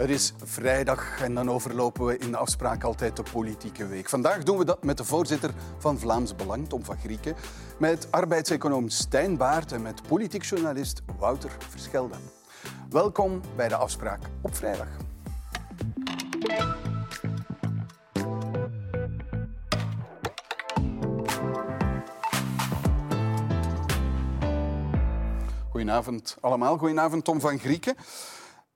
Het is vrijdag en dan overlopen we in de afspraak altijd de politieke week. Vandaag doen we dat met de voorzitter van Vlaams Belang, Tom van Grieken, met arbeidseconoom Stijn Baart en met politiek journalist Wouter Verschelde. Welkom bij de afspraak op vrijdag. Goedenavond allemaal. Goedenavond Tom van Grieken.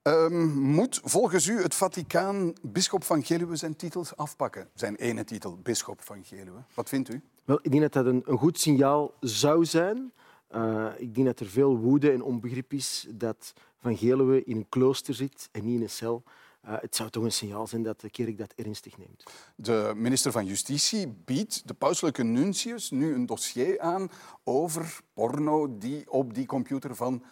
Um, moet volgens u het Vaticaan bisschop van Geluwe zijn titels afpakken? Zijn ene titel, bisschop van Geluwe. Wat vindt u? Wel, ik denk dat dat een, een goed signaal zou zijn. Uh, ik denk dat er veel woede en onbegrip is dat Van Geluwe in een klooster zit en niet in een cel. Uh, het zou toch een signaal zijn dat de kerk dat ernstig neemt. De minister van Justitie biedt de pauselijke nuntius nu een dossier aan over porno die op die computer van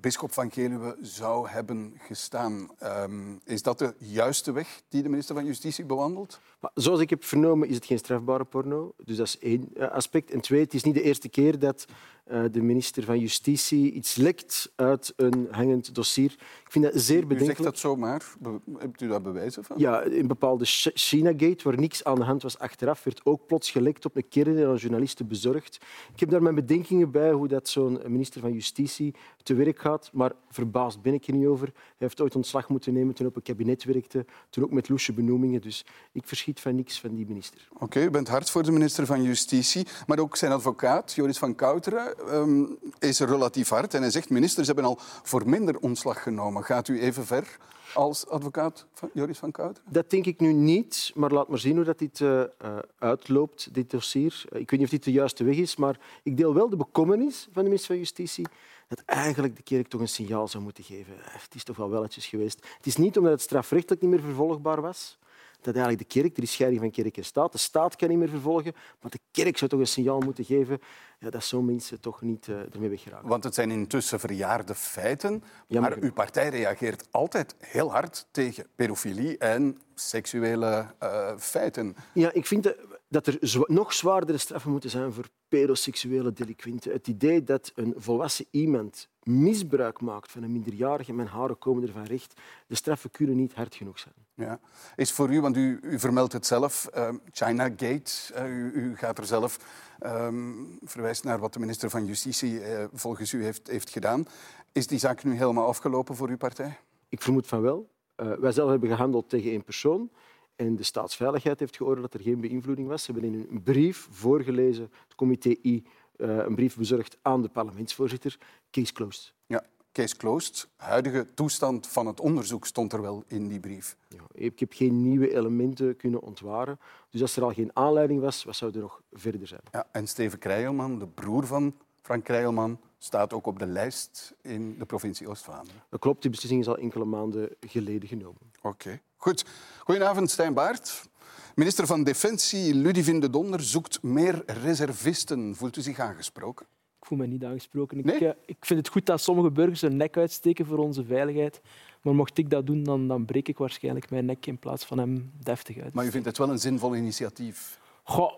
Bisschop van Geluwe zou hebben gestaan. Um, is dat de juiste weg die de minister van Justitie bewandelt? Maar zoals ik heb vernomen is het geen strafbare porno. Dus dat is één eh, aspect. En twee, het is niet de eerste keer dat uh, de minister van Justitie iets lekt uit een hangend dossier. Ik vind dat zeer bedenkelijk. U zegt dat zomaar. Hebt u daar bewijzen van? Ja, in bepaalde China-gate, waar niks aan de hand was achteraf, werd ook plots gelekt op een kern en aan journalisten bezorgd. Ik heb daar mijn bedenkingen bij hoe dat zo'n minister van Justitie te werk gaat, maar verbaasd ben ik er niet over. Hij heeft ooit ontslag moeten nemen toen op een kabinet werkte, toen ook met loesje benoemingen. Dus ik verschiet van niks van die minister. Oké, okay, u bent hard voor de minister van Justitie, maar ook zijn advocaat, Joris van Kouteren, um, is relatief hard. En hij zegt, ministers hebben al voor minder ontslag genomen. Gaat u even ver als advocaat van Joris van Kouteren? Dat denk ik nu niet, maar laat maar zien hoe dat dit uh, uitloopt, dit dossier. Ik weet niet of dit de juiste weg is, maar ik deel wel de bekommernis van de minister van Justitie dat eigenlijk de kerk toch een signaal zou moeten geven. Het is toch wel welletjes geweest. Het is niet omdat het strafrechtelijk niet meer vervolgbaar was, dat eigenlijk de kerk, er is scheiding van kerk en staat, de staat kan niet meer vervolgen, maar de kerk zou toch een signaal moeten geven ja, dat zo'n mensen toch niet uh, ermee weggeraken. Want het zijn intussen verjaarde feiten, maar uw partij reageert altijd heel hard tegen pedofilie en seksuele uh, feiten. Ja, ik vind dat er nog zwaardere straffen moeten zijn voor pedoseksuele delinquenten. Het idee dat een volwassen iemand misbruik maakt van een minderjarige, mijn haren komen ervan recht. De straffen kunnen niet hard genoeg zijn. Ja. Is voor u, want u, u vermeldt het zelf, uh, China Gate, u, u, gaat er zelf um, verwijst naar wat de minister van Justitie uh, volgens u heeft, heeft gedaan. Is die zaak nu helemaal afgelopen voor uw partij? Ik vermoed van wel. wij zelf hebben gehandeld tegen één persoon. En de staatsveiligheid heeft geoordeeld dat er geen beïnvloeding was. Ze hebben in een brief voorgelezen, het comité I, een brief bezorgd aan de parlementsvoorzitter. Case closed. Case closed. Huidige toestand van het onderzoek stond er wel in die brief. Ja, ik heb geen nieuwe elementen kunnen ontwaren. Dus als er al geen aanleiding was, wat zou er nog verder zijn? Ja, en Steven Krijlman, de broer van Frank Krijlman, staat ook op de lijst in de provincie Oost-Vlaanderen. Dat klopt, die beslissing is al enkele maanden geleden genomen. Oké, okay. goed. Goedenavond, Stijn Baart. Minister van Defensie Ludivine de Donder zoekt meer reservisten. Voelt u zich aangesproken? Voel me niet aangesproken. Nee? Ik, uh, ik, vind het goed dat sommige burgers hun nek uitsteken voor onze veiligheid. Maar mocht ik dat doen, dan, dan breek ik waarschijnlijk mijn nek in plaats van hem deftig uit. Maar u vindt het wel een zinvol initiatief? Goh,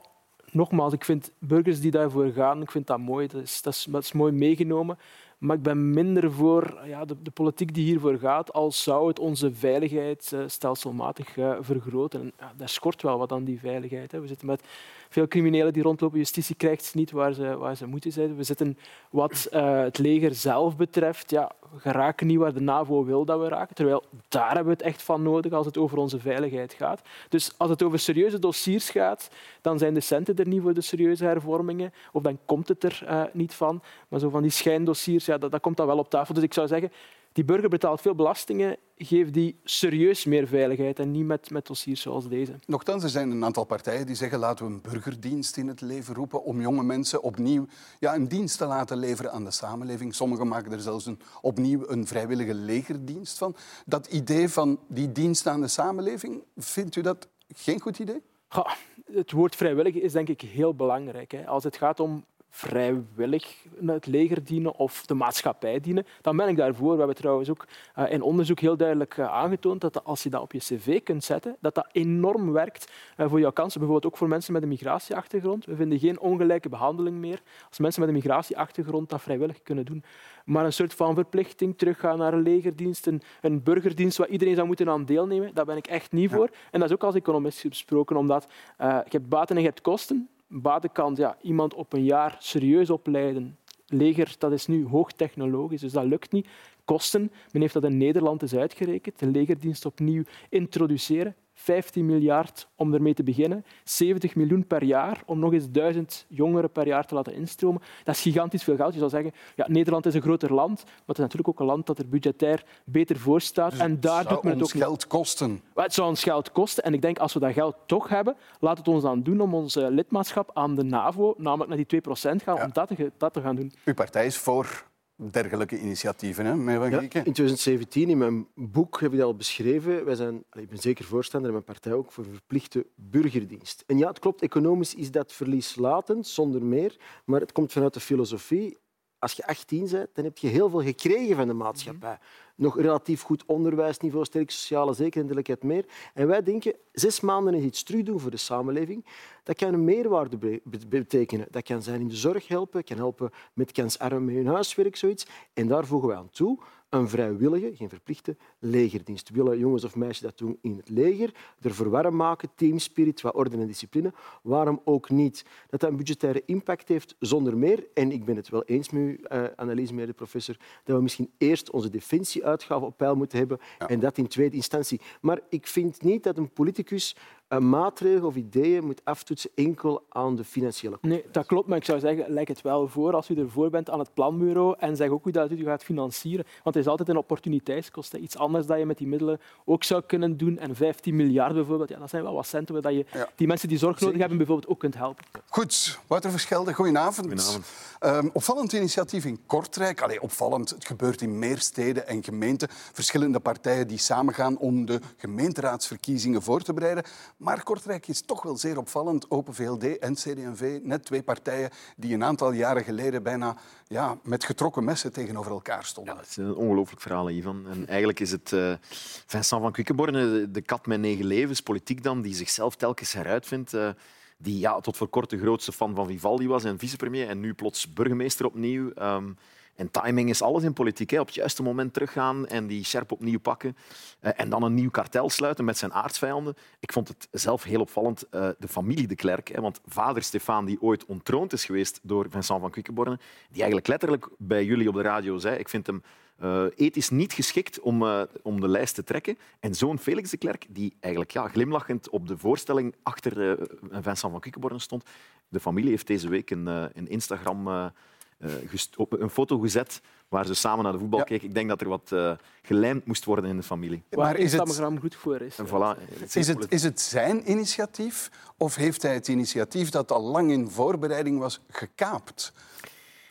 nogmaals, ik vind burgers die daarvoor gaan, ik vind dat mooi. Dat is, dat is, dat is mooi meegenomen. Maar ik ben minder voor ja, de, de, politiek die hiervoor gaat, als zou het onze veiligheid stelselmatig uh, vergroten. En, ja, daar schort wel wat aan die veiligheid. Hè. We zitten met veel criminelen die rondlopen. Justitie krijgt niet waar ze, ze moeten zijn. We zitten wat uh, het leger zelf betreft, ja, we raken niet waar de NAVO wil dat we raken. Terwijl daar hebben we het echt van nodig als het over onze veiligheid gaat. Dus als het over serieuze dossiers gaat, dan zijn de centen er niet voor de serieuze hervormingen. Of dan komt het er uh, niet van. Maar zo van die schijndossiers, ja, dat, dat komt dan wel op tafel. Dus ik zou zeggen, die burger betaalt veel belastingen, geef die serieus meer veiligheid en niet met, met dossiers zoals deze. Nochtans, er zijn een aantal partijen die zeggen laten we een burgerdienst in het leven roepen om jonge mensen opnieuw ja, een dienst te laten leveren aan de samenleving. Sommigen maken er zelfs een, opnieuw een vrijwillige legerdienst van. Dat idee van die dienst aan de samenleving, vindt u dat geen goed idee? Ja, het woord vrijwillig is denk ik heel belangrijk. Hè. Als het gaat om vrijwillig het leger dienen of de maatschappij dienen, dan ben ik daarvoor. We hebben trouwens ook uh, in onderzoek heel duidelijk uh, aangetoond dat als je dat op je cv kunt zetten, dat dat enorm werkt uh, voor jouw kansen. Bijvoorbeeld ook voor mensen met een migratieachtergrond. We vinden geen ongelijke behandeling meer als mensen met een migratieachtergrond dat vrijwillig kunnen doen. Maar een soort van verplichting, teruggaan naar een legerdienst, een, een burgerdienst waar iedereen zou moeten aan deelnemen, daar ben ik echt niet voor. En dat is ook als economist gesproken, omdat je hebt baten en je hebt kosten buitenkant ja, iemand op een jaar serieus opleiden. Leger, dat is nu hoogtechnologisch, dus dat lukt niet. Kosten, men heeft dat in Nederland eens uitgerekend. De legerdienst opnieuw introduceren. 15 miljard om ermee te beginnen, 70 miljoen per jaar om nog eens duizend jongeren per jaar te laten instromen. Dat is gigantisch veel geld. Je zou zeggen, ja, Nederland is een groter land, maar het is natuurlijk ook een land dat er budgetair beter voor staat. Dus en daar doet men het ook geld kosten. Het zou ons geld kosten. En ik denk, als we dat geld toch hebben, laat het ons dan doen om ons lidmaatschap aan de NAVO, namelijk naar die 2 procent gaan, ja. om dat te, dat te gaan doen. Uw partij is voor dergelijke initiatieven, hè, meneer Van ja, in 2017, in mijn boek, heb ik dat al beschreven. Wij zijn, ik ben zeker voorstander, en mijn partij ook, voor verplichte burgerdienst. En ja, het klopt, economisch is dat verlieslatend, zonder meer. Maar het komt vanuit de filosofie. Als je 18 bent, dan heb je heel veel gekregen van de maatschappij. Nog relatief goed onderwijsniveau, sterk sociale zekerheid meer. En wij denken, zes maanden is iets terug doen voor de samenleving. Dat kan een meerwaarde betekenen. Dat kan zijn in de zorg helpen, kan helpen met kansarmen met hun huiswerk, zoiets. En daar voegen wij aan toe een vrijwillige, geen verplichte, legerdienst. Willen jongens of meisjes dat doen in het leger, ervoor warm maken, teamspirit, wat orde en discipline. Waarom ook niet? Dat dat een budgettaire impact heeft, zonder meer. En ik ben het wel eens met uw uh, analyse, meneer de professor, dat we misschien eerst onze defensieuitgaven op peil moeten hebben ja. en dat in tweede instantie. Maar ik vind niet dat een politicus een maatregel of ideeën moet aftoetsen enkel aan de financiële kosten. Nee, dat klopt, maar ik zou zeggen, lijkt het wel voor als u ervoor bent aan het planbureau en zeg ook hoe dat u gaat financieren. Want het is altijd een opportuniteitskost. Iets anders dat je met die middelen ook zou kunnen doen. En 15 miljard bijvoorbeeld, ja, dat zijn wel wat centen waar je ja. die mensen die zorg nodig hebben bijvoorbeeld ook kunt helpen. Goed, Wouter Verschelde, goedenavond. Goedenavond. Um, opvallend initiatief in Kortrijk. Allee, opvallend, het gebeurt in meer steden en gemeenten. Verschillende partijen die samengaan om de gemeenteraadsverkiezingen voor te bereiden. Maar Kortrijk is toch wel zeer opvallend. Open VLD en CD&V, net twee partijen die een aantal jaren geleden bijna ja, met getrokken messen tegenover elkaar stonden. Ja, het is een ongelooflijk verhaal, Ivan. En eigenlijk is het uh, Vincent van Quickenborne, de kat met negen levens, politiek dan, die zichzelf telkens heruitvindt. Uh, die ja, tot voor kort de grootste fan van Vivaldi was en vicepremier en nu plots burgemeester opnieuw. Um, en timing is alles in politiek. Op het juiste moment teruggaan en die scherp opnieuw pakken. Uh, en dan een nieuw kartel sluiten met zijn aardsvijanden. Ik vond het zelf heel opvallend, uh, de familie de Klerk. Hè, want vader Stefan, die ooit ontroond is geweest door Vincent van Quickenborne, die eigenlijk letterlijk bij jullie op de radio zei, ik vind hem uh, ethisch niet geschikt om, om de lijst te trekken. En zoon Felix de Klerk, die eigenlijk ja, glimlachend op de voorstelling achter uh, Vincent van Quickenborne stond. De familie heeft deze week een, een Instagram op een foto gezet waar ze samen naar de voetbal ja. keken. Ik denk dat er wat uh, gelijmd moest worden in de familie. Maar is het goed voor is. En voilà, het is, het, is het zijn initiatief of heeft hij het initiatief dat al lang in voorbereiding was gekaapt?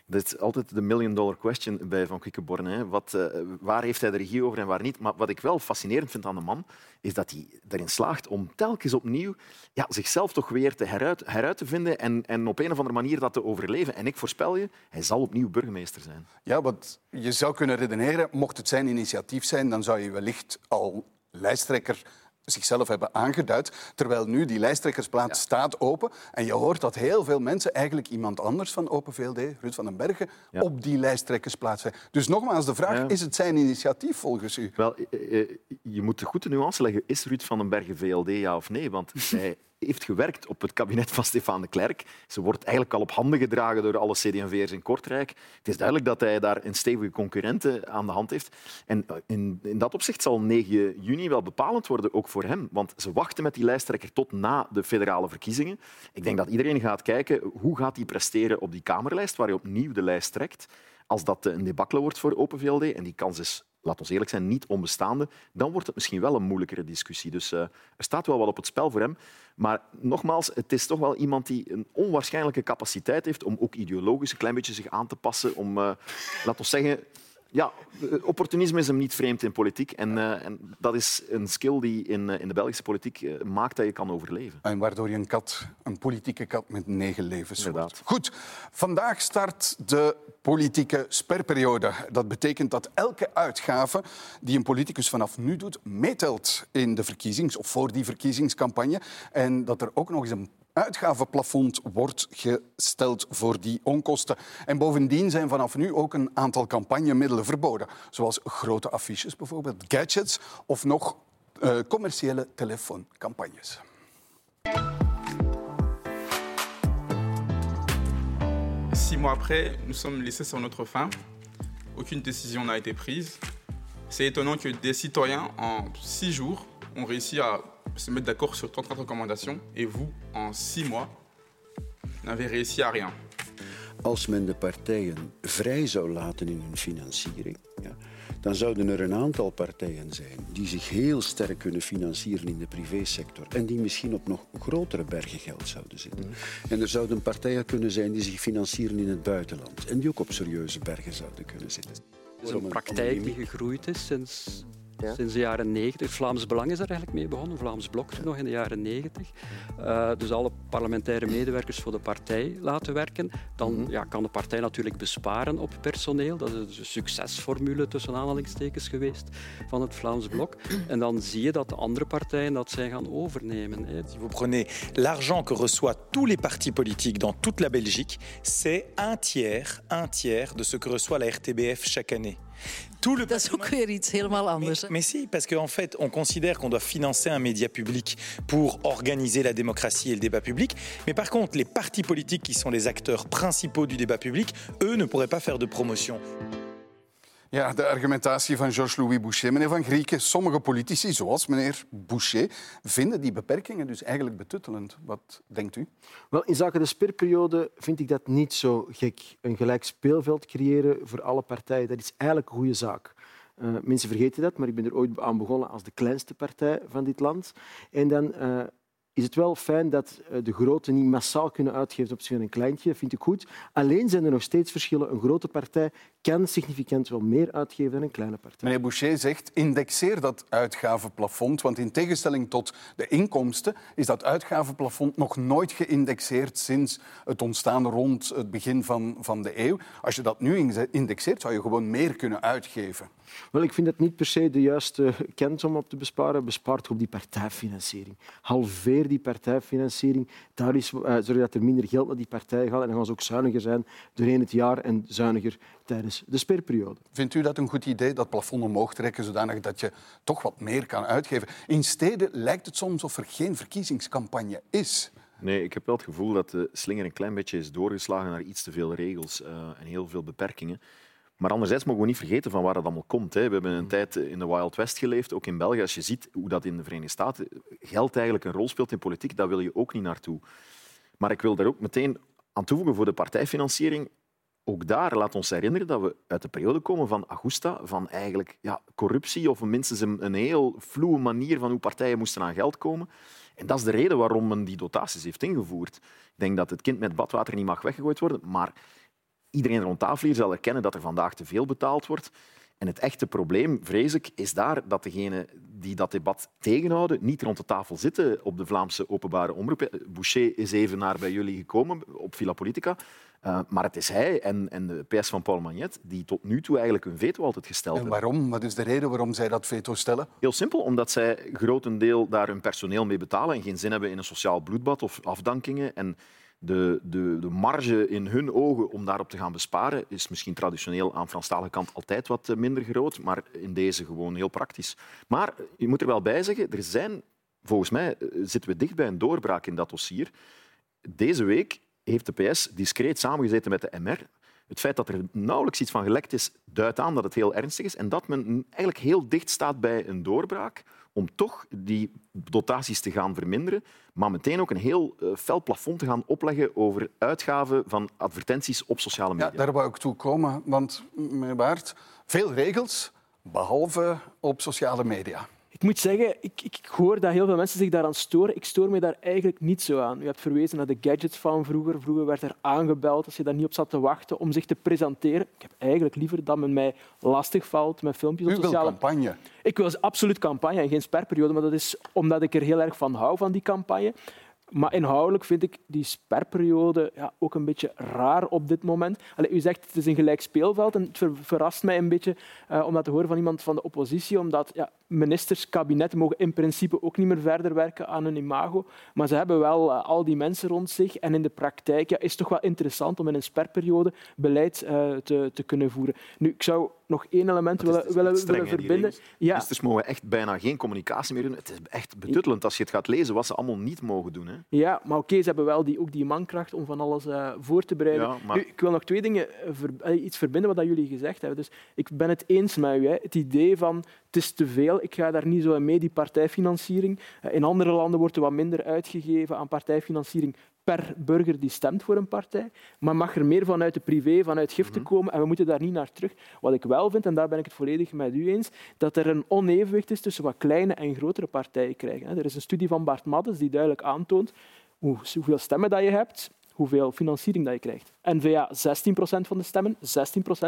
Dat is altijd de million dollar question bij Van Quickenborne. Wat, uh, waar heeft hij de regie over en waar niet? Maar wat ik wel fascinerend vind aan de man, is dat hij erin slaagt om telkens opnieuw ja, zichzelf toch weer te heruit, heruit te vinden en, en op een of andere manier dat te overleven. En ik voorspel je, hij zal opnieuw burgemeester zijn. Ja, wat je zou kunnen redeneren, mocht het zijn initiatief zijn, dan zou je wellicht al lijsttrekker zichzelf hebben aangeduid. Terwijl nu die lijsttrekkersplaats ja. staat open. En je hoort dat heel veel mensen eigenlijk iemand anders van Open VLD, Ruud van den Bergen, ja. op die lijsttrekkersplaats zijn. Dus nogmaals de vraag, ja. is het zijn initiatief volgens u? Wel, je moet de goede nuance leggen. Is Ruud van den Bergen VLD, ja of nee? Want hij heeft gewerkt op het kabinet van Stefan de Klerk. Ze wordt eigenlijk al op handen gedragen door alle CD&V'ers in Kortrijk. Het is duidelijk dat hij daar een stevige concurrent aan de hand heeft. En in, in dat opzicht zal 9 juni wel bepalend worden, ook voor hem. Want ze wachten met die lijsttrekker tot na de federale verkiezingen. Ik denk dat iedereen gaat kijken hoe gaat hij presteren op die Kamerlijst, waar hij opnieuw de lijst trekt. Als dat een debacle wordt voor Open VLD, en die kans is laat ons eerlijk zijn, niet onbestaande, dan wordt het misschien wel een moeilijkere discussie. Dus uh, er staat wel wat op het spel voor hem. Maar nogmaals, het is toch wel iemand die een onwaarschijnlijke capaciteit heeft om ook ideologisch een klein beetje zich aan te passen. Om, uh, laat ons zeggen, ja, opportunisme is hem niet vreemd in politiek. En, uh, en dat is een skill die in, uh, in de Belgische politiek uh, maakt dat je kan overleven. En waardoor je een kat, een politieke kat met negen levens wordt. Goed, vandaag start de politieke sperperiode. Dat betekent dat elke uitgave die een politicus vanaf nu doet, meetelt in de verkiezings- of voor die verkiezingscampagne. En dat er ook nog eens een uitgavenplafond wordt gesteld voor die onkosten. En bovendien zijn vanaf nu ook een aantal campagnemiddelen verboden, zoals grote affiches bijvoorbeeld, gadgets of nog uh, commerciële telefooncampagnes. Six mois après, nous sommes laissés sur notre faim. Aucune décision n'a été prise. C'est étonnant que des citoyens, en six jours, ont réussi à se mettre d'accord sur 34 recommandations et vous, en six mois, n'avez réussi à rien. Als men de partijen vrij zou laten in hun financiering, ja, dan zouden er een aantal partijen zijn die zich heel sterk kunnen financieren in de privésector en die misschien op nog grotere bergen geld zouden zitten. Mm. En er zouden partijen kunnen zijn die zich financieren in het buitenland en die ook op serieuze bergen zouden kunnen zitten. Het is een praktijk die gegroeid is sinds ja. Sinds de jaren 90. Vlaams Belang is daar eigenlijk mee begonnen, Vlaams Blok nog in de jaren 90. Uh, dus alle parlementaire medewerkers voor de partij laten werken. Dan mm -hmm. ja, kan de partij natuurlijk besparen op personeel. Dat is een succesformule tussen aanhalingstekens geweest van het Vlaams Blok. En dan zie je dat de andere partijen dat zijn gaan overnemen. Hè. Si vous prenez l'argent que reçoit tous les partis politiques dans toute la Belgique, c'est un tiers, un tiers de ce que reçoit la RTBF chaque année. Tout le dat is ook weer iets helemaal anders. Mais, mais si, parce qu'en en fait, on considère qu'on doit financer un média public pour organiser la démocratie et le débat public. Mais par contre, les partis politiques qui sont les acteurs principaux du débat public, eux ne pourraient pas faire de promotion. Ja, de argumentatie van Georges-Louis Boucher. Meneer Van Grieken, sommige politici, zoals meneer Boucher, vinden die beperkingen dus eigenlijk betuttelend. Wat denkt u? Wel, in zaken de sperperiode vind ik dat niet zo gek. Een gelijk speelveld creëren voor alle partijen, dat is eigenlijk een goede zaak. Uh, mensen vergeten dat, maar ik ben er ooit aan begonnen als de kleinste partij van dit land. En dan uh, is het wel fijn dat eh, de grote niet massaal kunnen uitgeven op zich een kleintje. Dat vind ik goed. Alleen zijn er nog steeds verschillen. Een grote partij kan significant wel meer uitgeven dan een kleine partij. Meneer Boucher zegt, indexeer dat uitgavenplafond. Want in tegenstelling tot de inkomsten is dat uitgavenplafond nog nooit geïndexeerd sinds het ontstaan rond het begin van, van de eeuw. Als je dat nu indexeert, zou je gewoon meer kunnen uitgeven. Wel, ik vind dat niet per se de juiste kant om op te besparen. Bespaart op die partijfinanciering. Halveer die partijfinanciering. Daar is, uh, dat er minder geld naar die partij gaat. En dan gaan ze ook zuiniger zijn doorheen het jaar en zuiniger tijdens de sperperiode. Vindt u dat een goed idee, dat plafond omhoog trekken, zodanig dat je toch wat meer kan uitgeven? In steden lijkt het soms of er geen verkiezingscampagne is. Nee, ik heb wel het gevoel dat de slinger een klein beetje is doorgeslagen naar iets te veel regels uh, en heel veel beperkingen. Maar anderzijds mogen we niet vergeten van waar dat allemaal komt. We hebben een tijd in de Wild West geleefd, ook in België. Als je ziet hoe dat in de Verenigde Staten geld eigenlijk een rol speelt in politiek, daar wil je ook niet naartoe. Maar ik wil daar ook meteen aan toevoegen voor de partijfinanciering. Ook daar laat ons herinneren dat we uit de periode komen van Augusta, van eigenlijk ja, corruptie of minstens een, een heel vloe manier van hoe partijen moesten aan geld komen. En dat is de reden waarom men die dotaties heeft ingevoerd. Ik denk dat het kind met badwater niet mag weggegooid worden, maar iedereen rond tafel hier zal erkennen dat er vandaag te veel betaald wordt. En het echte probleem, vrees ik, is daar dat degenen die dat debat tegenhouden niet rond de tafel zitten op de Vlaamse openbare omroep. Boucher is even naar bij jullie gekomen op Villa Politica. Uh, maar het is hij en, en, de PS van Paul Magnet die tot nu toe eigenlijk een veto altijd gesteld hebben. En waarom? Wat is de reden waarom zij dat veto stellen? Heel simpel, omdat zij grotendeel daar hun personeel mee betalen en geen zin hebben in een sociaal bloedbad of afdankingen. En de, de, de marge in hun ogen om daarop te gaan besparen is misschien traditioneel aan Franstalige kant altijd wat eh, minder groot, maar in deze gewoon heel praktisch. Maar je moet er wel bij zeggen, er zijn, volgens mij eh, zitten we dicht bij een doorbraak in dat dossier. Deze week heeft de PS discreet samengezeten met de MR. Het feit dat er nauwelijks iets van gelekt is, duidt aan dat het heel ernstig is en dat men eigenlijk heel dicht staat bij een doorbraak om toch die dotaties te gaan verminderen, maar meteen ook een heel uh, fel plafond te gaan opleggen over uitgaven van advertenties op sociale media. Ja, daar wou ik toe komen, want meneer veel regels, behalve op sociale media. Ik moet zeggen, ik, ik, hoor dat heel veel mensen zich daaraan storen. Ik stoor me daar eigenlijk niet zo aan. U hebt verwezen naar de gadgets van vroeger. Vroeger werd er aangebeld als je daar niet op zat te wachten om zich te presenteren. Ik heb eigenlijk liever dat men mij lastig valt met filmpjes op sociale... Campagne? Ik wil absoluut campagne en geen sperperiode, maar dat is omdat ik er heel erg van hou, van die campagne. Maar inhoudelijk vind ik die sperperiode ja, ook een beetje raar op dit moment. Allee, u zegt het is een gelijk speelveld en het verrast mij een beetje uh, om dat te horen van iemand van de oppositie, omdat ja, ministers, kabinetten mogen in principe ook niet meer verder werken aan hun imago. Maar ze hebben wel uh, al die mensen rond zich en in de praktijk ja, is het toch wel interessant om in een sperperiode beleid uh, te, te kunnen voeren. Nu, ik zou nog één element willen, willen, willen verbinden. Ja. Ministers mogen echt bijna geen communicatie meer doen. Het is echt betuttelend als je het gaat lezen wat ze allemaal niet mogen doen. Hè. Ja, maar oké, ze hebben wel die, ook die mankracht om van alles uh, voor te bereiden. Ja, maar... nu, ik wil nog twee dingen, ver, iets verbinden wat jullie gezegd hebben. Dus ik ben het eens met u. Hè. Het idee van het is te veel, ik ga daar niet zo in mee, die partijfinanciering. In andere landen wordt er wat minder uitgegeven aan partijfinanciering per burger die stemt voor een partij, maar mag er meer vanuit de privé, vanuit giften mhm. komen en we moeten daar niet naar terug. Wat ik wel vind, en daar ben ik het volledig met u eens, dat er een onevenwicht is tussen wat kleine en grotere partijen krijgen. Er is een studie van Bart Maddes die duidelijk aantoont hoeveel stemmen dat je hebt, hoeveel financiering dat je krijgt. N-VA 16% van de stemmen, 16%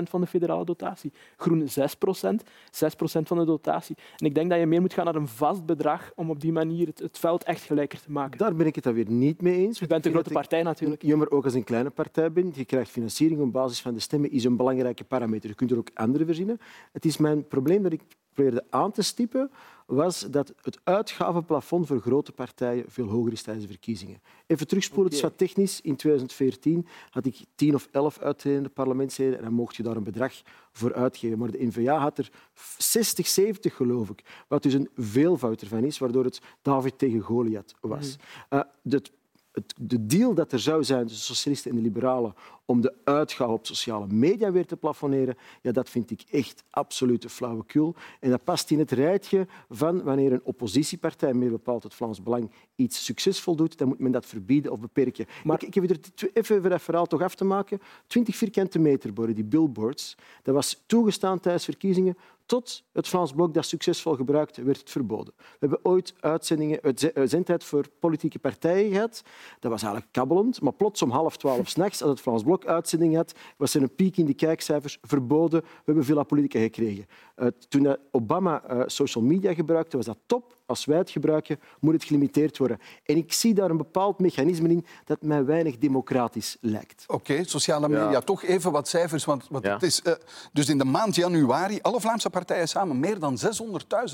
van de federale dotatie. Groen 6%, 6% van de dotatie. En ik denk dat je meer moet gaan naar een vast bedrag om op die manier het, het veld echt gelijker te maken. Daar ben ik het dan weer niet mee eens. Je bent een grote partij natuurlijk. Jammer ook als een kleine partij bent. Je krijgt financiering op basis van de stemmen, is een belangrijke parameter. Je kunt er ook andere verzinnen. Het is mijn probleem dat ik probeerde aan te stippen, was dat het uitgavenplafond voor grote partijen veel hoger is tijdens de verkiezingen. Even terugspoelen, okay. het is wat technisch. In 2014 had ik tien of elf uitredende parlementsleden en dan mocht je daar een bedrag voor uitgeven. Maar de NVA had er 60, 70, geloof ik, wat dus een veelvoud ervan is, waardoor het David tegen Goliath was. Mm. Uh, het het, de deal dat er zou zijn tussen de socialisten en de liberalen om de uitgaven op sociale media weer te plafonneren, ja, dat vind ik echt absolute flauwekul. En dat past in het rijtje van wanneer een oppositiepartij, meer bepaald het Vlaams Belang, iets succesvol doet, dan moet men dat verbieden of beperken. Maar ik, ik heb er even voor dat verhaal toch af te maken. 20 vierkante meter die billboards, dat was toegestaan tijdens verkiezingen tot het Vlaams Blok dat succesvol gebruikte, werd het verboden. We hebben ooit uitzendingen, zendtijd voor politieke partijen gehad. Dat was eigenlijk kabbelend, maar plots om half twaalf s'nachts, als het Vlaams Blok uitzending had, was er een piek in de kijkcijfers, verboden. We hebben Villa Politica gekregen. Uh, toen Obama uh, social media gebruikte, was dat top als wij het gebruiken, moet het gelimiteerd worden. En ik zie daar een bepaald mechanisme in dat mij weinig democratisch lijkt. Oké, sociale media. Toch even wat cijfers. Want, want het is, uh, dus in de maand januari, alle Vlaamse partijen samen, meer dan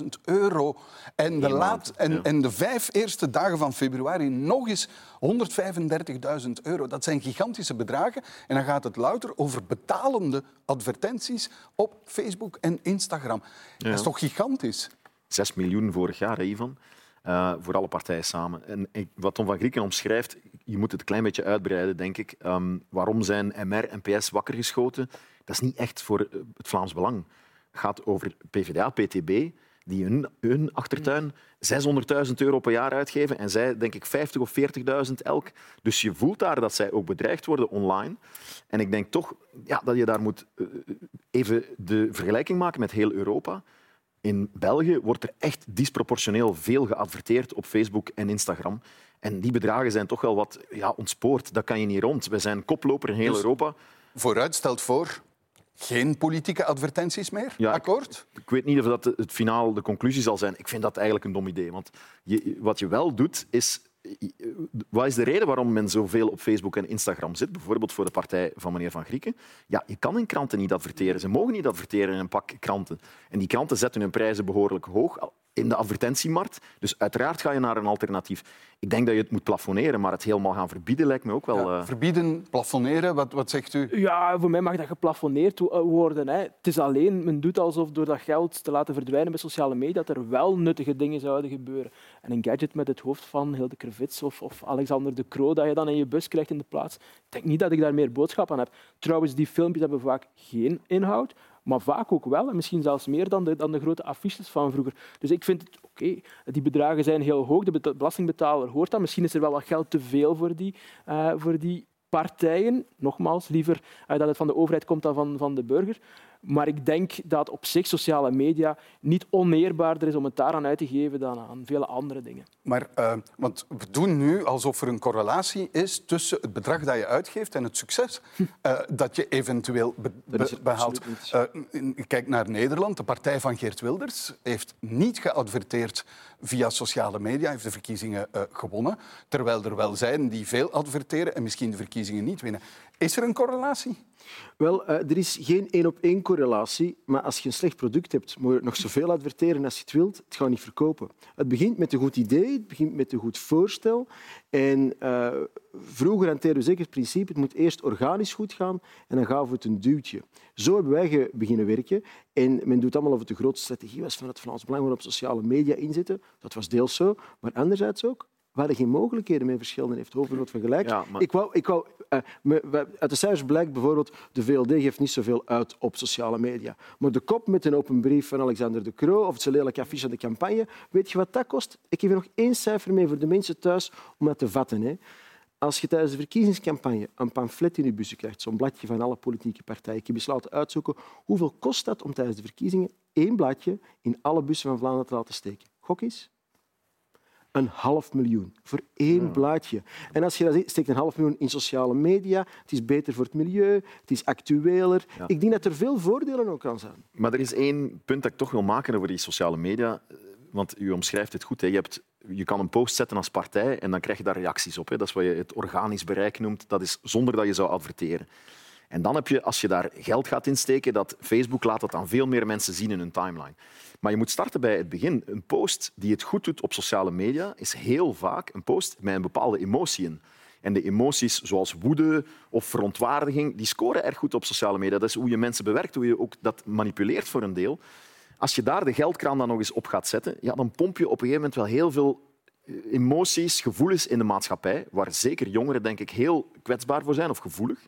600.000 euro. En de, laat, en, en de vijf eerste dagen van februari nog eens 135.000 euro. Dat zijn gigantische bedragen. En dan gaat het louter over betalende advertenties op Facebook en Instagram. Dat is toch gigantisch? 6 miljoen vorig jaar, hè. Uh, voor alle partijen samen. En wat Tom van Grieken omschrijft, je moet het een klein beetje uitbreiden, denk ik. Um, waarom zijn MR en PS wakker geschoten? Dat is niet echt voor eh, het Vlaams Belang. Het gaat over PvdA, PTB, die hun, hun achtertuin 600.000 euro per jaar uitgeven en zij, denk ik, 50 of 40.000 elk. Dus je voelt daar dat zij ook bedreigd worden online. En ik denk toch ja, dat je daar moet uh, even de vergelijking maken met heel Europa. In België wordt er echt disproportioneel veel geadverteerd op Facebook en Instagram. En die bedragen zijn toch wel wat ja, ontspoord. Dat kan je niet rond. We zijn koploper in heel dus Europa. Vooruit stelt voor geen politieke advertenties meer? Ja, Akkoord? Ik, ik, weet niet of dat het finaal de conclusie zal zijn. Ik vind dat eigenlijk een dom idee. Want je, wat je wel doet, is wat is de reden waarom men zoveel op Facebook en Instagram zit? Bijvoorbeeld voor de partij van meneer Van Grieken. Ja, je kan in kranten niet adverteren. Ze mogen niet adverteren in een pak kranten. En die kranten zetten hun prijzen behoorlijk hoog in de advertentiemarkt. Dus uiteraard ga je naar een alternatief. Ik denk dat je het moet plafonneren, maar het helemaal gaan verbieden lijkt me ook wel... Ja, eh, verbieden, plafonneren, wat, wat zegt u? Ja, voor mij mag dat geplafonneerd eh, worden. Hè. Het is alleen, men doet alsof door dat geld te laten verdwijnen bij sociale media, dat er wel nuttige dingen zouden gebeuren. En een gadget met het hoofd van Hilde Krevits of, of Alexander de Croo dat je dan in je bus krijgt in de plaats, ik denk niet dat ik daar meer boodschap aan heb. Trouwens, die filmpjes hebben vaak geen inhoud, maar vaak ook wel, en misschien zelfs meer dan de, dan de grote affiches van vroeger. Dus ik vind het oké, die bedragen zijn heel hoog, de belastingbetaler hoort dat. Misschien is er wel wat geld te veel voor die, uh, voor die partijen. Nogmaals, liever uh, dat het van de overheid komt dan van, van de burger. Maar ik denk dat op zich sociale media niet oneerbaarder is om het daaraan uit te geven dan aan vele andere dingen. Maar, uh, want we doen nu alsof er een correlatie is tussen het bedrag dat je uitgeeft en het succes uh, dat je eventueel be be behaalt. Uh, kijk naar Nederland. De partij van Geert Wilders heeft niet geadverteerd via sociale media, heeft de verkiezingen gewonnen. Terwijl er wel zijn die veel adverteren en misschien de verkiezingen niet winnen. Is er een correlatie? Wel, uh, er is geen één-op-één correlatie, maar als je een slecht product hebt, moet je nog zoveel adverteren als je het wilt. Het gaat niet verkopen. Het begint met een goed idee, het begint met een goed voorstel. En uh, vroeger hanteerden we zeker het principe, het moet eerst organisch goed gaan en dan gaven we het een duwtje. Zo hebben wij beginnen werken. En men doet allemaal of het de grootste strategie was van het Vlaams Belang op sociale media inzetten. Dat was deels zo, maar anderzijds ook we hadden geen mogelijkheden meer verschillen. heeft vergelijkt. Ja, maar... ik wou, ik wou, uh, me, uit de cijfers blijkt bijvoorbeeld de VLD geeft niet zoveel uit op sociale media. Maar de kop met een open brief van Alexander de Croo of het lelijke affiche aan de campagne, weet je wat dat kost? Ik geef je nog één cijfer mee voor de mensen thuis om dat te vatten. Hè. Als je tijdens de verkiezingscampagne een pamflet in je bussen krijgt, zo'n bladje van alle politieke partijen, eens laten uitzoeken hoeveel kost dat om tijdens de verkiezingen één bladje in alle bussen van Vlaanderen te laten steken. Gok eens een half miljoen voor één blaadje. En als je dat steekt een half miljoen in sociale media, het is beter voor het milieu, het is actueler. Ik denk dat er veel voordelen ook aan zijn. Maar er is één punt dat ik toch wil maken over die sociale media. Want u omschrijft het goed. Hè. Je, hebt, je kan een post zetten als partij en dan krijg je daar reacties op. Hè. Dat is wat je het organisch bereik noemt. Dat is zonder dat je zou adverteren. En dan heb je, als je daar geld gaat insteken, dat Facebook laat dat aan veel meer mensen zien in hun timeline. Maar je moet starten bij het begin. Een post die het goed doet op sociale media is heel vaak een post met een bepaalde emotie in. En de emoties zoals woede of verontwaardiging, die scoren erg goed op sociale media. Dat is hoe je mensen bewerkt, hoe je ook dat manipuleert voor een deel. Als je daar de geldkraan dan nog eens op gaat zetten, ja, dan pomp je op een gegeven moment wel heel veel eh, emoties, gevoelens in de maatschappij, waar zeker jongeren denk ik heel kwetsbaar voor zijn of gevoelig.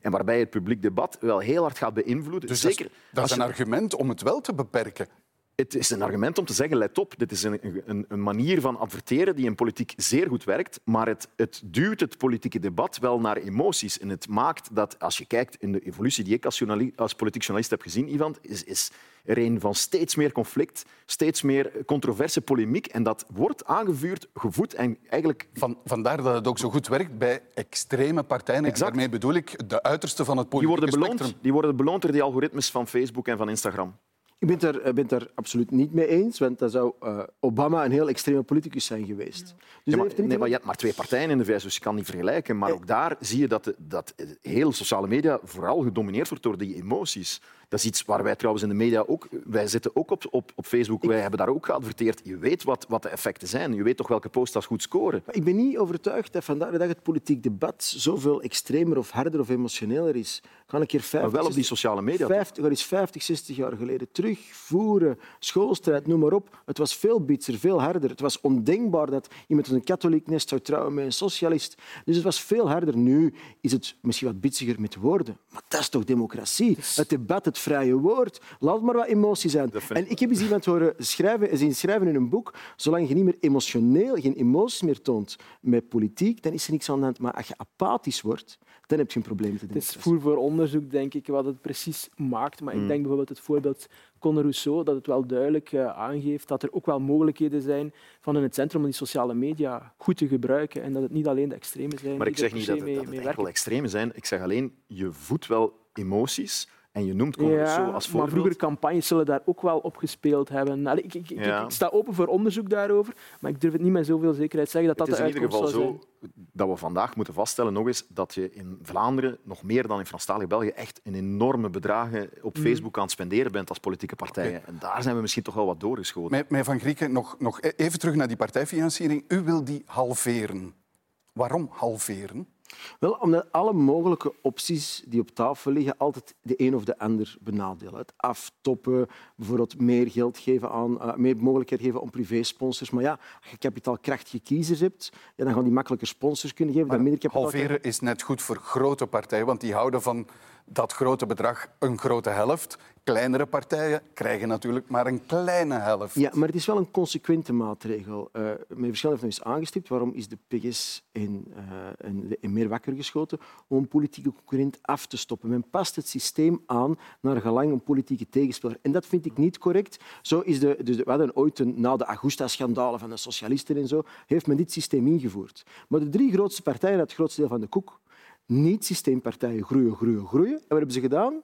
En waarbij het publiek debat wel heel hard gaat beïnvloeden. Dus Zeker, dat is, dat is een argument om het wel te beperken het is een argument om te zeggen, let op, dit is een, een, een, manier van adverteren die in politiek zeer goed werkt, maar het, het duwt het politieke debat wel naar emoties. En het maakt dat, als je kijkt in de evolutie die ik als, als politiek journalist heb gezien, Ivan, is, is er een van steeds meer conflict, steeds meer controverse polemiek. En dat wordt aangevuurd, gevoed en eigenlijk... Van, vandaar dat het ook zo goed werkt bij extreme partijen. Exact. daarmee bedoel ik de uiterste van het politieke die worden beloond, spectrum. Die worden beloond door die algoritmes van Facebook en van Instagram. Ik ben het er, ben het er absoluut niet mee eens, want dan zou uh, Obama een heel extreme politicus zijn geweest. Dus ja, maar, nee, maar je hebt maar twee partijen in de VS, dus je kan niet vergelijken. Maar ook daar zie je dat, dat heel sociale media vooral gedomineerd wordt door die emoties. Dat is iets waar wij trouwens in de media ook... Wij zitten ook op, op, op Facebook. Wij hebben daar ook geadverteerd. Je weet wat, wat de effecten zijn. Je weet toch welke posts goed scoren. Maar ik ben niet overtuigd dat vandaag de dag het politiek debat zoveel extremer of harder of emotioneler is. Ga een keer 50, maar wel op die sociale media. 50, is 50, 60 jaar geleden terugvoeren. Schoolstrijd, noem maar op. Het was veel bitser, veel harder. Het was ondenkbaar dat iemand een katholiek nest zou trouwen met een socialist. Dus het was veel harder. Nu is het misschien wat bitsiger met woorden. Maar dat is toch democratie? Het debat, het vrije woord. Laat maar wat emotie zijn. En ik heb eens iemand horen schrijven, zien schrijven in een boek, zolang je niet meer emotioneel, geen emoties meer toont met politiek, dan is er niks aan de hand. Maar als je apathisch wordt, dan heb je een probleem. Het is voer voor onderzoek, denk ik, wat het precies maakt. Maar ik mm. denk bijvoorbeeld het voorbeeld Conor Rousseau, dat het wel duidelijk uh, aangeeft dat er ook wel mogelijkheden zijn van in het centrum om die sociale media goed te gebruiken en dat het niet alleen de extreme zijn. Maar ik zeg niet dat het, dat het enkel extreme zijn. Ik zeg alleen, je voedt wel emoties en je noemt ja, als voorbeeld. Maar vroeger campagnes zullen daar ook wel op gespeeld hebben. Allee, ik, ik, ik, sta open voor onderzoek daarover, maar ik durf het niet met zoveel zekerheid zeggen dat dat de uitkomst zou zijn. Het is in ieder geval zo dat we vandaag moeten vaststellen nog eens dat je in Vlaanderen, nog meer dan in Franstalig België, echt een enorme bedragen op mm. Facebook aan het spenderen bent als politieke partijen. En daar zijn we misschien toch wel wat doorgeschoten. Meneer Van Grieken, nog, nog even terug naar die partijfinanciering. U wil die halveren. Waarom halveren? Wel, omdat alle mogelijke opties die op tafel liggen altijd de een of de ander benadelen. Het aftoppen, bijvoorbeeld meer geld geven aan, uh, meer mogelijkheid geven om privésponsors. Maar ja, als je kapitaalkrachtige kiezers hebt, ja, dan gaan die makkelijker sponsors kunnen geven. Maar dan halveren is net goed voor grote partijen, want die houden van dat grote bedrag een grote helft. Kleinere partijen krijgen natuurlijk maar een kleine helft. Ja, maar het is wel een consequente maatregel. Uh, meneer Verschil heeft nog eens aangestipt waarom is de PGS in, uh, in, meer wakker geschoten om een politieke concurrent af te stoppen. Men past het systeem aan naar gelang een politieke tegenspeler. En dat vind ik niet correct. Zo is de, dus we hadden ooit na de Augusta-schandalen van de socialisten en zo, heeft men dit systeem ingevoerd. Maar de drie grootste partijen, het grootste deel van de koek, niet-systeempartijen groeien, groeien, groeien. En wat hebben ze gedaan?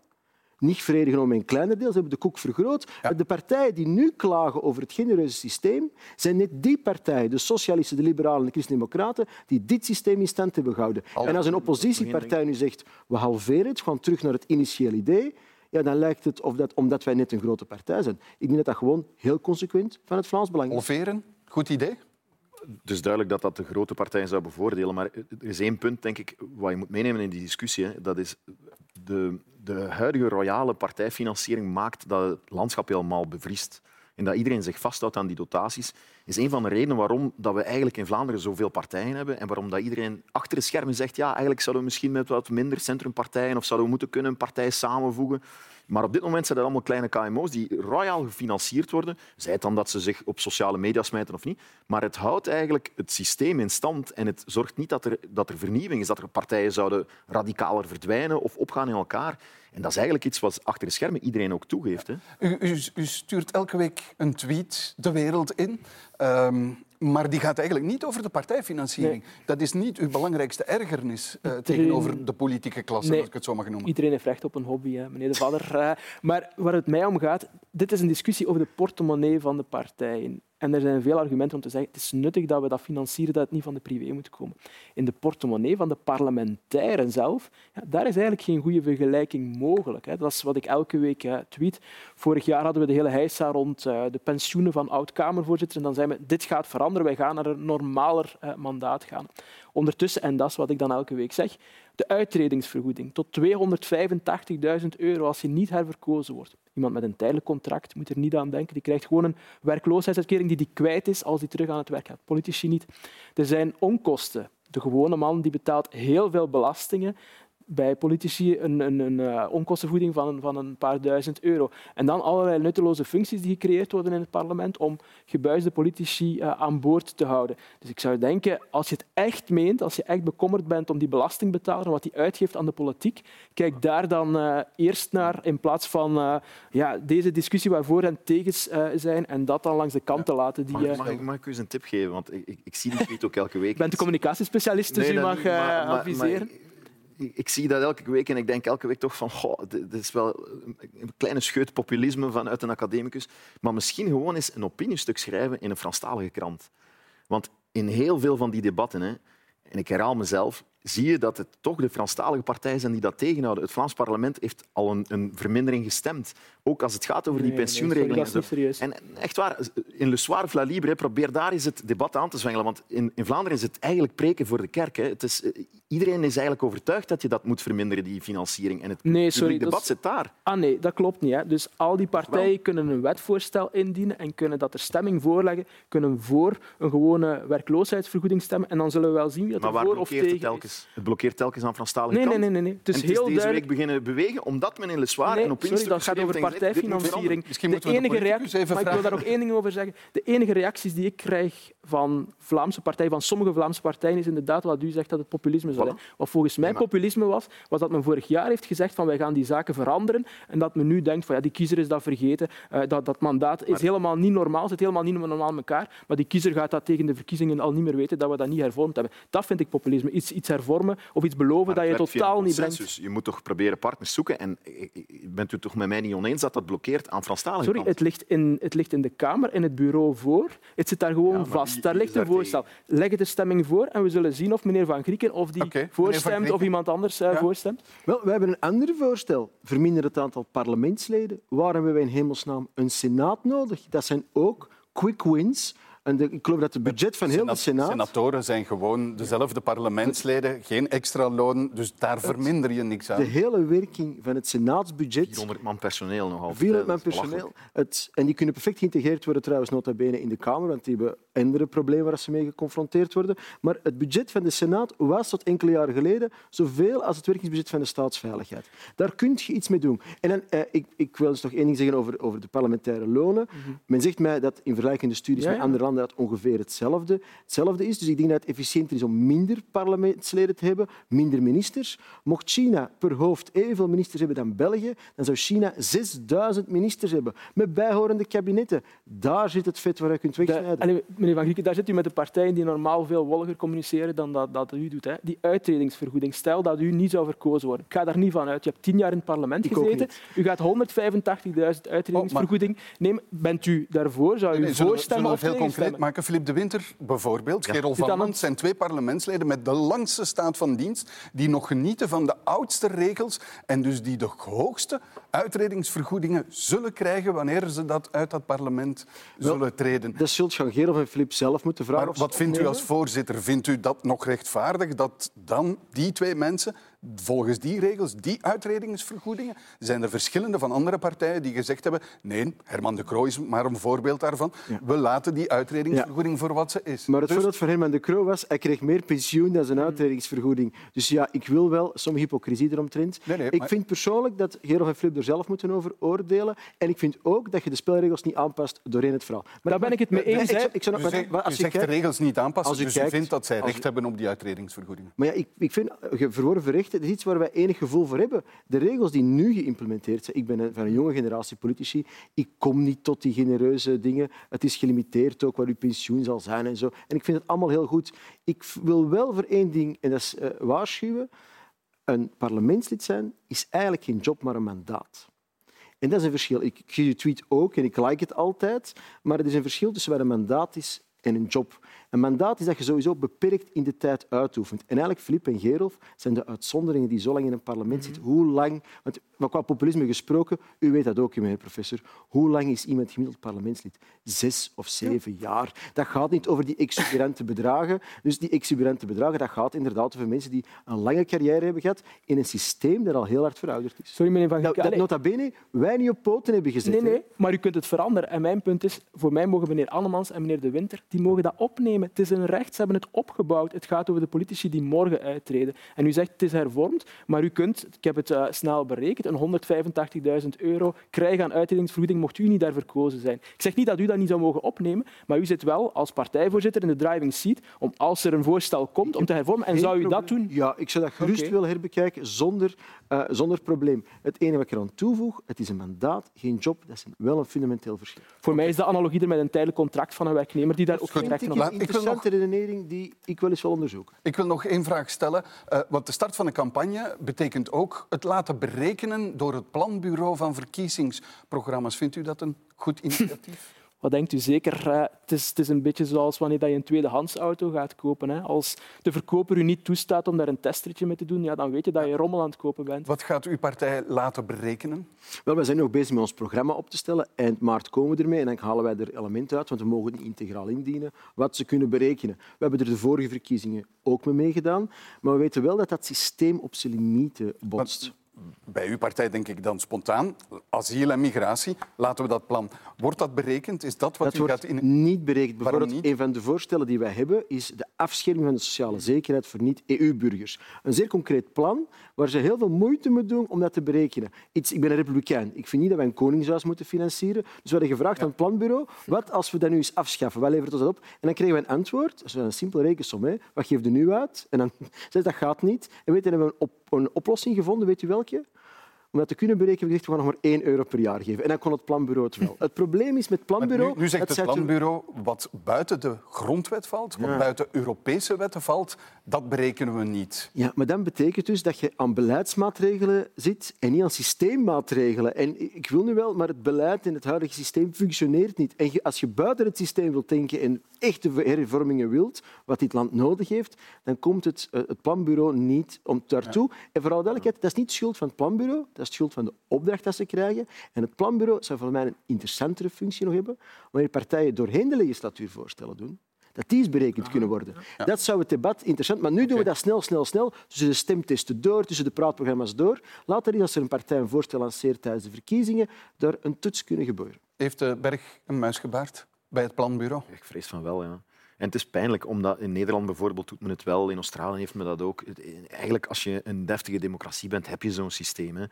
Niet verenigen om een kleiner deel. Ze hebben de koek vergroot. De partijen die nu klagen over het genereuze systeem, zijn net die partijen, de socialisten, de liberalen en de christendemocraten, die dit systeem in stand hebben gehouden. En als een oppositiepartij nu zegt, we halveren het, gaan terug naar het initiële idee, ja, dan lijkt het of dat, omdat wij net een grote partij zijn. Ik denk dat dat gewoon heel consequent van het Vlaams Belang is. Halveren? Goed idee? dus duidelijk dat dat de grote partijen zou bevoordelen. Maar er is één punt, denk ik, wat je moet meenemen in die discussie. Dat is de, de huidige royale partijfinanciering maakt dat het landschap helemaal bevriest. En dat iedereen zich vasthoudt aan die dotaties, is een van de redenen waarom dat we eigenlijk in Vlaanderen zoveel partijen hebben en waarom dat iedereen achter de schermen zegt ja, eigenlijk zouden we misschien met wat minder centrumpartijen of zouden we moeten kunnen een partij samenvoegen. Maar op dit moment zijn dat allemaal kleine KMO's die royaal gefinancierd worden. Zij het dan dat ze zich op sociale media smijten of niet. Maar het houdt eigenlijk het systeem in stand en het zorgt niet dat er, dat er vernieuwing is, dat er partijen zouden radicaler verdwijnen of opgaan in elkaar. En dat is eigenlijk iets wat achter de schermen iedereen ook toegeeft. Hè? U, u, u, stuurt elke week een tweet de wereld in. Um, maar die gaat eigenlijk niet over de partijfinanciering. Dat is niet uw belangrijkste ergernis uh, tegenover de politieke klasse, als ik het zo mag noemen. Iedereen heeft recht op een hobby, hè, meneer De Vader. Uh, maar waar het mij om gaat, dit is een discussie over de portemonnee van de partijen. En er zijn veel argumenten om te zeggen het is nuttig dat we dat financieren, dat het niet van de privé moet komen. In de portemonnee van de parlementairen zelf, ja, daar is eigenlijk geen goede vergelijking mogelijk. Hè. Dat is wat ik elke week uh, tweet. Vorig jaar hadden we de hele heisa rond uh, de pensioenen van oud-Kamervoorzitters. En dan zei we, dit gaat veranderen, wij gaan naar een normaler uh, mandaat gaan. Ondertussen, en dat is wat ik dan elke week zeg, de uittredingsvergoeding tot 285.000 euro als je niet herverkozen wordt. Iemand met een tijdelijk contract moet er niet aan denken. Die krijgt gewoon een werkloosheidsuitkering die die kwijt is als hij terug aan het werk gaat. Politici niet. Er zijn onkosten. De gewone man die betaalt heel veel belastingen bij politici een, een, een uh, onkostenvoeding van, van een paar duizend euro. En dan allerlei nutteloze functies die gecreëerd worden in het parlement om gebuisde politici uh, aan boord te houden. Dus ik zou denken, als je het echt meent, als je echt bekommerd bent om die belastingbetaler, wat die uitgeeft aan de politiek, kijk daar dan uh, eerst naar in plaats van ja, deze discussie waar voor en tegen zijn en dat dan langs de kant te laten. Die, mag, mag, ik, mag ik u eens een tip geven? Want ik, ik, ik zie die tweet ook elke week. Ik ben de communicatiespecialist, dus nee, u mag maar, adviseren. Maar, ik zie dat elke week en ik denk elke week toch van goh, dit is wel een kleine scheut populisme vanuit een academicus. Maar misschien gewoon eens een opiniestuk schrijven in een Franstalige krant. Want in heel veel van die debatten, hè, en ik herhaal mezelf, zie je dat het toch de Franstalige partijen zijn die dat tegenhouden. Het Vlaams parlement heeft al een, een vermindering gestemd. Ook als het gaat over die nee, pensioenregelingen. Nee, en echt waar, in Le Soir of La Libre, probeer daar eens het debat aan te zwengelen. Want in, in Vlaanderen is het eigenlijk preken voor de kerk. Hè. Het is, eh, iedereen is eigenlijk overtuigd dat je dat moet verminderen, die financiering. En het nee, sorry, debat zit daar. Ah nee, dat klopt niet. Hè. Dus al die partijen kunnen een wetvoorstel indienen en kunnen dat er stemming voorleggen, kunnen voor een gewone werkloosheidsvergoeding stemmen. En dan zullen we wel zien wie er voor of tegen het telkens? Het blokkeert telkens aan Franstalige nee, kant. Nee, nee, nee. Het is, het is heel deze duidelijk... week beginnen bewegen, omdat men in Le Soir nee, en op sorry, dat gaat over partijfinanciering. De enige reactie, maar ik wil daar ook één ding over zeggen. De enige reacties die ik krijg van Vlaamse partijen, van sommige Vlaamse partijen, is inderdaad wat u zegt dat het populisme is. Voilà. Wat volgens mij populisme was, was dat men vorig jaar heeft gezegd van wij gaan die zaken veranderen en dat men nu denkt van ja, die kiezer is dat vergeten, uh, dat, dat mandaat is helemaal niet normaal, zit helemaal niet normaal in elkaar, maar die kiezer gaat dat tegen de verkiezingen al niet meer weten, dat we dat niet hervormd hebben. Dat vind ik populisme. Iets, iets of iets beloven dat je totaal niet brengt. Je moet toch proberen partners zoeken en bent u toch met mij niet oneens dat dat blokkeert aan Franstalige Sorry, het ligt, in, het ligt in de Kamer, in het bureau voor. Het zit daar gewoon ja, vast. Wie, daar ligt een voorstel. Leg de stemming voor en we zullen zien of meneer Van Grieken of die okay, voorstemt of iemand anders ja. voorstemt. Wel, we hebben een ander voorstel. Verminder het aantal parlementsleden. Waarom hebben wij in hemelsnaam een senaat nodig? Dat zijn ook quick wins En de, ik geloof dat het budget van heel de Senaat... Senatoren zijn gewoon dezelfde parlementsleden, geen extra loon, dus daar verminder je niks aan. De hele werking van het Senaatsbudget... 400 man personeel nog altijd. 400 man personeel. Het, en die kunnen perfect geïntegreerd worden trouwens nota bene in de Kamer, want die hebben andere problemen waar ze mee geconfronteerd worden. Maar het budget van de Senaat was tot enkele jaren geleden zoveel als het werkingsbudget van de staatsveiligheid. Daar kun je iets mee doen. En dan, eh, ik, ik wil dus nog één ding zeggen over, over de parlementaire lonen. Men zegt mij dat in vergelijkende studies Ja, met andere landen dat ongeveer hetzelfde, hetzelfde is. Dus ik denk dat het efficiënter is om minder parlementsleden te hebben, minder ministers. Mocht China per hoofd evenveel ministers hebben dan België, dan zou China 6000 ministers hebben, met bijhorende kabinetten. Daar zit het vet waar je kunt wegsnijden. Allee, meneer Van Grieken, daar zit u met de partijen die normaal veel wolliger communiceren dan dat, dat u doet. Hè. Die uittredingsvergoeding. Stel dat u niet zou verkozen worden. Ik ga daar niet van uit. Je hebt tien jaar in het parlement Ik gezeten. U gaat 185.000 uittredingsvergoeding nemen. Bent u daarvoor? Zou u Nee, zullen we- voorstemmen zullen of we veel tegenstemmen? maken? Philippe de Winter bijvoorbeeld, Gerol Zit van een- zijn twee parlementsleden met de langste staat van dienst die nog genieten van de oudste regels en dus die de hoogste uitredingsvergoedingen zullen krijgen wanneer ze dat uit dat parlement zullen treden. Dat zult Jean Gerolf en Filip zelf moeten vragen. Maar wat vindt u als voorzitter? Vindt u dat nog rechtvaardig dat dan die twee mensen, volgens die regels, die uitredingsvergoedingen, zijn er verschillende van andere partijen die gezegd hebben nee, Herman de Croo is maar een voorbeeld daarvan, we laten die uitredingsvergoeding voor wat ze is. Maar het Dus- voorbeeld voor Herman de Croo was, hij kreeg meer pensioen dan zijn uitredingsvergoeding. Dus ja, ik wil wel sommige hypocrisie eromtrent. Nee, nee, ik maar- vind persoonlijk dat Gerolf en Filip er zelf moeten over oordelen. En ik vind ook dat je de spelregels niet aanpast doorheen het verhaal. Maar Daar ben ik het mee Nee, eens, ik hè. zou- ik zou U nog- zegt, maar u als je zegt kijkt- de regels niet aanpassen, als u dus kijkt- u vindt dat zij recht u- hebben op die uitredingsvergoeding. Maar ja, ik, ik vind ge- verworven rechten dat is iets waar wij enig gevoel voor hebben. De regels die nu geïmplementeerd zijn, ik ben van een jonge generatie politici, ik kom niet tot die genereuze dingen. Het is gelimiteerd ook wat uw pensioen zal zijn en zo. En ik vind het allemaal heel goed. Ik wil wel voor één ding, en dat is eh, waarschuwen. Een parlementslid zijn is eigenlijk geen job, maar een mandaat. En dat is een verschil. Ik, zie je tweet ook en ik like het altijd, maar er is een verschil tussen wat een mandaat is en een job. Een mandaat is dat je sowieso beperkt in de tijd uitoefent. En eigenlijk, Filip en Gerolf zijn de uitzonderingen die zo lang in een parlement zitten. Hoe lang... Want qua populisme gesproken, u weet dat ook, meneer professor. Hoe lang is iemand gemiddeld parlementslid? Zes of zeven jaar. Dat gaat niet over die exuberante bedragen. Dus die exuberante bedragen, dat gaat inderdaad over mensen die een lange carrière hebben gehad in een systeem dat al heel hard verouderd is. Sorry, meneer Van Dat, dat Allee, nota bene wij niet op poten hebben gezet. Nee, nee, maar u kunt het veranderen. En mijn punt is, voor mij mogen meneer Annemans en meneer De Winter die mogen dat opnemen. Het is een recht, ze hebben het opgebouwd. Het gaat over de politici die morgen uittreden. En u zegt, het is hervormd, maar u kunt, ik heb het eh, snel berekend, een 185.000 euro krijgen aan uitredingsvergoeding mocht u niet daar verkozen zijn. Ik zeg niet dat u dat niet zou mogen opnemen, maar u zit wel als partijvoorzitter in de driving seat om, als er een voorstel komt, om te hervormen. En zou u dat doen? Ja, ik zou dat gerust willen herbekijken zonder, eh, zonder probleem. Het enige wat ik eraan toevoeg, het is een mandaat, geen job. Dat is wel een fundamenteel verschil. Voor mij is de analogie er met een tijdelijk contract van een werknemer die daar ook geen Ik op heb Een wil nog- redenering die ik wel eens wil onderzoeken. Ik wil nog één vraag stellen. Eh, want de start van de campagne betekent ook het laten berekenen door het planbureau van verkiezingsprogramma's. Vindt u dat een goed initiatief? Wat denkt u zeker? eh, Het is, het is een beetje zoals wanneer je een tweedehands auto gaat kopen. Hè. Als de verkoper u niet toestaat om daar een testritje mee te doen, ja, dan weet je dat je rommel aan het kopen bent. Wat gaat uw partij laten berekenen? Wel, we zijn nog bezig met ons programma op te stellen. Eind maart komen we ermee en dan halen wij er elementen uit, want we mogen het niet integraal indienen, wat ze kunnen berekenen. We hebben er de vorige verkiezingen ook mee meegedaan, maar we weten wel dat dat systeem op zijn limieten botst. Bij uw partij denk ik dan spontaan, asiel en migratie, laten we dat plan. Wordt dat berekend? Is dat wat Dat u wordt gaat in... niet berekend. Bijvoorbeeld, niet? een van de voorstellen die wij hebben is de afscherming van de sociale zekerheid voor niet-EU-burgers. Een zeer concreet plan waar ze heel veel moeite mee doen om dat te berekenen. Iets, ik ben een republikein. Ik vind niet dat wij een koningshuis moeten financieren. Dus we hadden gevraagd aan het planbureau, wat als we dat nu eens afschaffen? Wat levert ons dat op? En dan kregen we een antwoord. Dat is een simpele rekensom. Hè. Wat geeft u nu uit? En dan zei ze, dat gaat niet. En weet dan hebben we een, op, een oplossing gevonden. Weet u welke? Om dat te kunnen berekenen, hebben we gezegd, we gaan nog maar 1 euro per jaar geven. En dan kon het planbureau het wel. Het probleem is met planbureau... nu, nu zegt het planbureau wat buiten de grondwet valt, wat Ja. buiten Europese wetten valt, dat berekenen we niet. Ja, maar dat betekent dus dat je aan beleidsmaatregelen zit en niet aan systeemmaatregelen. En ik wil nu wel, maar het beleid in het huidige systeem functioneert niet. En als je buiten het systeem wilt denken en echte hervormingen wilt, wat dit land nodig heeft, dan komt het, eh, het planbureau niet om daartoe. En vooral duidelijkheid, dat is niet schuld van het planbureau, dat is schuld van de opdracht dat ze krijgen. En het planbureau zou voor mij een interessantere functie nog hebben, wanneer partijen doorheen de legislatuur voorstellen doen dat die eens berekend kunnen worden. Dat zou het debat interessant... Maar nu doen we dat snel, snel, snel. Tussen de stemtesten door, tussen de praatprogramma's door. Laat er als er een partij een voorstel lanceert tijdens de verkiezingen, daar een toets kunnen gebeuren. Heeft de Berg een muis gebaard bij het planbureau? Ik vrees van wel, ja. En het is pijnlijk, omdat in Nederland bijvoorbeeld doet men het wel, in Australië heeft men dat ook. Eigenlijk, als je een deftige democratie bent, heb je zo'n systeem. Hè.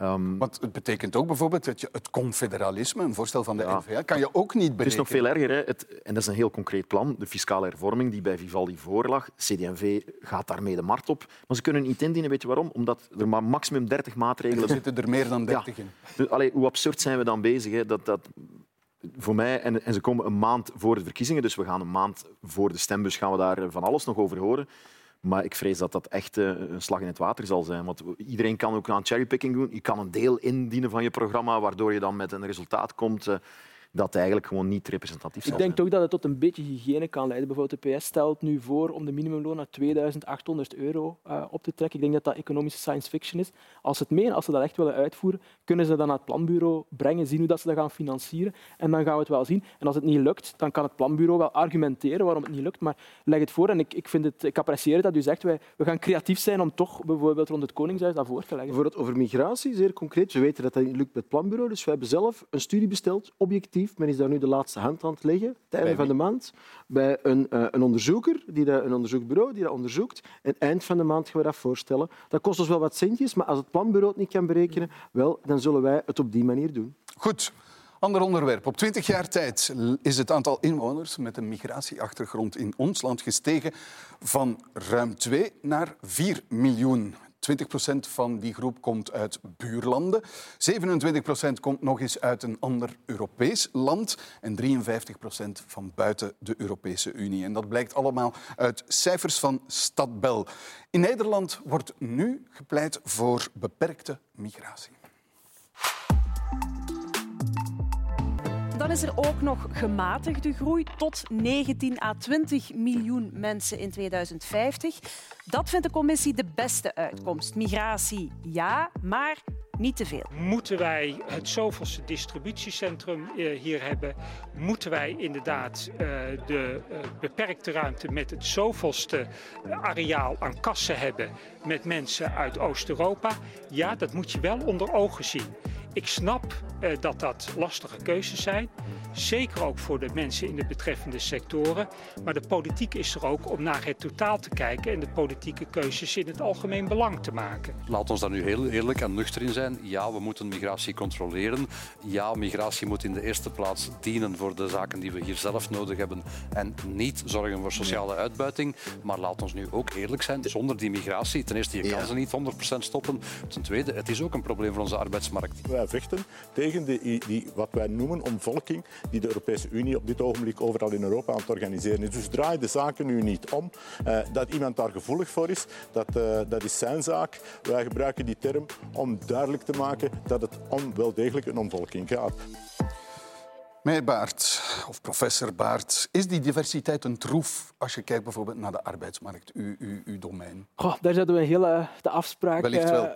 Um, Want het betekent ook bijvoorbeeld dat je het confederalisme, een voorstel van de ja. NVA, kan je ook niet berekenen. Het is nog veel erger. Hè. Het, en dat is een heel concreet plan. De fiscale hervorming die bij Vivaldi voorlag. CD&V gaat daarmee de markt op. Maar ze kunnen niet indienen. Weet je waarom? Omdat er maar maximum 30 maatregelen... Er zitten er meer dan 30 in. Dus, allee, hoe absurd zijn we dan bezig? Hè? Dat, dat, voor mij, en, en ze komen een maand voor de verkiezingen, dus we gaan een maand voor de stembus gaan we daar van alles nog over horen. Maar ik vrees dat dat echt eh, een slag in het water zal zijn. Want iedereen kan ook aan cherrypicking doen. Je kan een deel indienen van je programma, waardoor je dan met een resultaat komt eh, dat eigenlijk gewoon niet representatief is. Ik denk toch dat het tot een beetje hygiëne kan leiden. Bijvoorbeeld de PS stelt nu voor om de minimumloon naar 2800 euro uh, op te trekken. Ik denk dat dat economische science fiction is. Als ze het meen, als ze dat echt willen uitvoeren, kunnen ze dat naar het planbureau brengen, zien hoe dat ze dat gaan financieren. En dan gaan we het wel zien. En als het niet lukt, dan kan het planbureau wel argumenteren waarom het niet lukt. Maar leg het voor. En ik, ik, vind het, ik apprecieer dat u zegt, wij, we gaan creatief zijn om toch bijvoorbeeld rond het Koningshuis dat voor te leggen. Voor het over migratie, zeer concreet. We weten dat dat niet lukt met het planbureau. Dus we hebben zelf een studie besteld, objectief men is daar nu de laatste hand aan het leggen, het einde van de maand, bij een, uh, een onderzoeker, die dat, een onderzoekbureau die dat onderzoekt. En eind van de maand gaan we dat voorstellen. Dat kost ons wel wat centjes, maar als het planbureau het niet kan berekenen, wel, dan zullen wij het op die manier doen. Goed. Ander onderwerp. Op 20 jaar tijd is het aantal inwoners met een migratieachtergrond in ons land gestegen van ruim 2 naar 4 miljoen. 20% van die groep komt uit buurlanden. 27% komt nog eens uit een ander Europees land. En 53% van buiten de Europese Unie. En dat blijkt allemaal uit cijfers van Stadbel. In Nederland wordt nu gepleit voor beperkte migratie. Is er ook nog gematigde groei tot 19 à 20 miljoen mensen in 2050. Dat vindt de commissie de beste uitkomst. Migratie ja, maar niet te veel. Moeten wij het zoveelste distributiecentrum eh, hier hebben? Moeten wij inderdaad uh, de uh, beperkte ruimte met het zoveelste areaal aan kassen hebben met mensen uit Oost-Europa? Ja, dat moet je wel onder ogen zien. Ik snap uh, dat dat lastige keuzes zijn. Zeker ook voor de mensen in de betreffende sectoren. Maar de politiek is er ook om naar het totaal te kijken en de politieke keuzes in het algemeen belang te maken. Laat ons daar nu heel eerlijk en nuchter in zijn. Ja, we moeten migratie controleren. Ja, migratie moet in de eerste plaats dienen voor de zaken die we hier zelf nodig hebben en niet zorgen voor sociale uitbuiting. Maar laat ons nu ook eerlijk zijn. Zonder die migratie, ten eerste, je kan ze niet 100% stoppen. Ten tweede, het is ook een probleem voor onze arbeidsmarkt. Wij vechten tegen die, die, wat wij noemen omvolking die de Europese Unie op dit ogenblik overal in Europa aan het organiseren is. Dus draai de zaken nu niet om. Uh, dat iemand daar gevoelig voor is, dat, uh, dat is zijn zaak. Wij gebruiken die term om duidelijk te maken dat het om wel degelijk een omvolking gaat. Meneer Baart, of professor Baart, is die diversiteit een troef als je kijkt bijvoorbeeld naar de arbeidsmarkt, uw, uw, uw domein? Goh, daar zouden we een hele de afspraak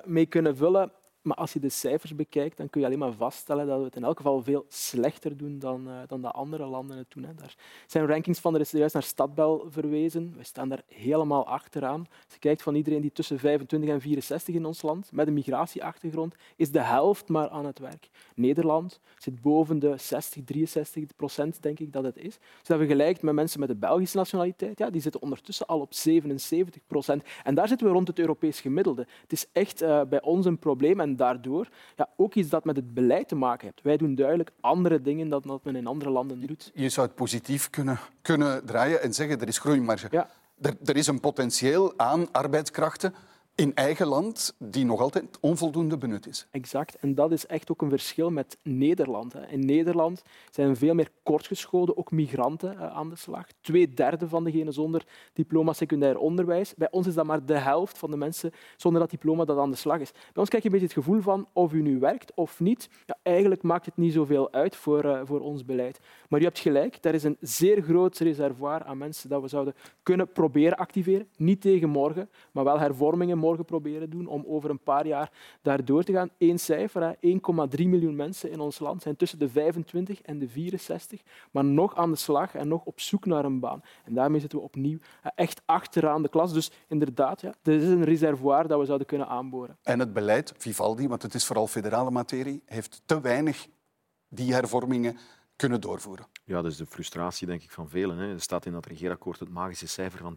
mee kunnen vullen. Maar als je de cijfers bekijkt, dan kun je alleen maar vaststellen dat we het in elk geval veel slechter doen dan, uh, dan de andere landen het doen. Hè. Daar zijn rankings van, er is juist naar Stadbel verwezen. We staan daar helemaal achteraan. Als je kijkt van iedereen die tussen 25 en 64 in ons land, met een migratieachtergrond, is de helft maar aan het werk. Nederland zit boven de 60, 63 procent, denk ik dat het is. Je dat vergelijkt met mensen met de Belgische nationaliteit, ja, die zitten ondertussen al op 77 procent. En daar zitten we rond het Europees gemiddelde. Het is echt uh, bij ons een probleem. En daardoor ja, ook iets dat met het beleid te maken heeft. Wij doen duidelijk andere dingen dan dat men in andere landen doet. Je zou het positief kunnen, kunnen draaien en zeggen er is groeimarge. Ja. Er, er is een potentieel aan arbeidskrachten in eigen land die nog altijd onvoldoende benut is. Exact. En dat is echt ook een verschil met Nederland. In Nederland zijn veel meer kortgeschoolde, ook migranten, eh, aan de slag. Twee derde van degenen zonder diploma secundair onderwijs. Bij ons is dat maar de helft van de mensen zonder dat diploma dat aan de slag is. Bij ons krijg je een beetje het gevoel van of u nu werkt of niet. Ja, eigenlijk maakt het niet zoveel uit voor, uh, voor ons beleid. Maar u hebt gelijk, er is een zeer groot reservoir aan mensen dat we zouden kunnen proberen activeren. Niet tegen morgen, maar wel hervormingen morgen proberen doen om over een paar jaar daar door te gaan. Eén cijfer, 1,3 miljoen mensen in ons land zijn tussen de 25 en de 64, maar nog aan de slag en nog op zoek naar een baan. En daarmee zitten we opnieuw echt achteraan de klas. Dus inderdaad, ja, er is een reservoir dat we zouden kunnen aanboren. En het beleid, Vivaldi, want het is vooral federale materie, heeft te weinig die hervormingen kunnen doorvoeren. Ja, dat is de frustratie denk ik, van velen. Hè. Er staat in dat regeerakkoord het magische cijfer van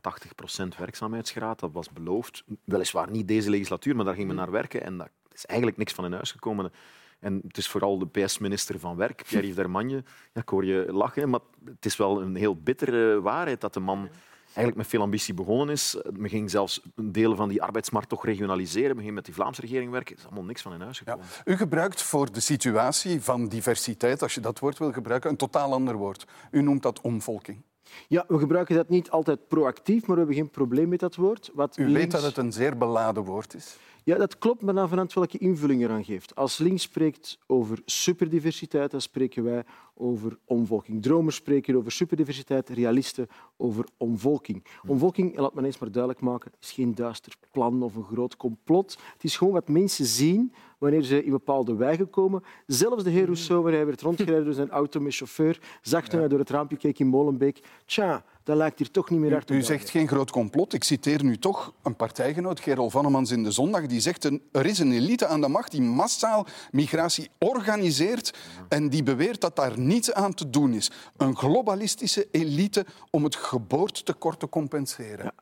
80% werkzaamheidsgraad. Dat was beloofd. Weliswaar niet deze legislatuur, maar daar ging men naar werken. En dat is eigenlijk niks van in huis gekomen. En het is vooral de PS-minister van Werk, Pierre-Yves Dermagne. Ja, ik hoor je lachen, maar het is wel een heel bittere waarheid dat de man eigenlijk met veel ambitie begonnen is. Men ging zelfs delen van die arbeidsmarkt toch regionaliseren. Men ging met die Vlaamse regering werken. Er is allemaal niks van in huis gekomen. Ja. U gebruikt voor de situatie van diversiteit, als je dat woord wil gebruiken, een totaal ander woord. U noemt dat omvolking. Ja, we gebruiken dat niet altijd proactief, maar we hebben geen probleem met dat woord. Wat U weet dat het een zeer beladen woord is. Ja, dat klopt, maar dan vanuit welke invulling eraan geeft. Als links spreekt over superdiversiteit, dan spreken wij over omvolking. Dromers spreken over superdiversiteit, realisten over omvolking. Omvolking, laat me eens maar duidelijk maken, is geen duister plan of een groot complot. Het is gewoon wat mensen zien wanneer ze in bepaalde wijken komen. Zelfs de heer Rousseau, wanneer hij werd rondgereden door zijn auto met chauffeur, zag toen hij door het raampje keek in Molenbeek, tja, dat lijkt hier toch niet meer hard op. U zegt geen groot complot. Ik citeer nu toch een partijgenoot, Gerol Vannemans in de Zondag, die zegt er is een elite aan de macht die massaal migratie organiseert en die beweert dat daar niets aan te doen is. Een globalistische elite om het geboortetekort te compenseren. Ja.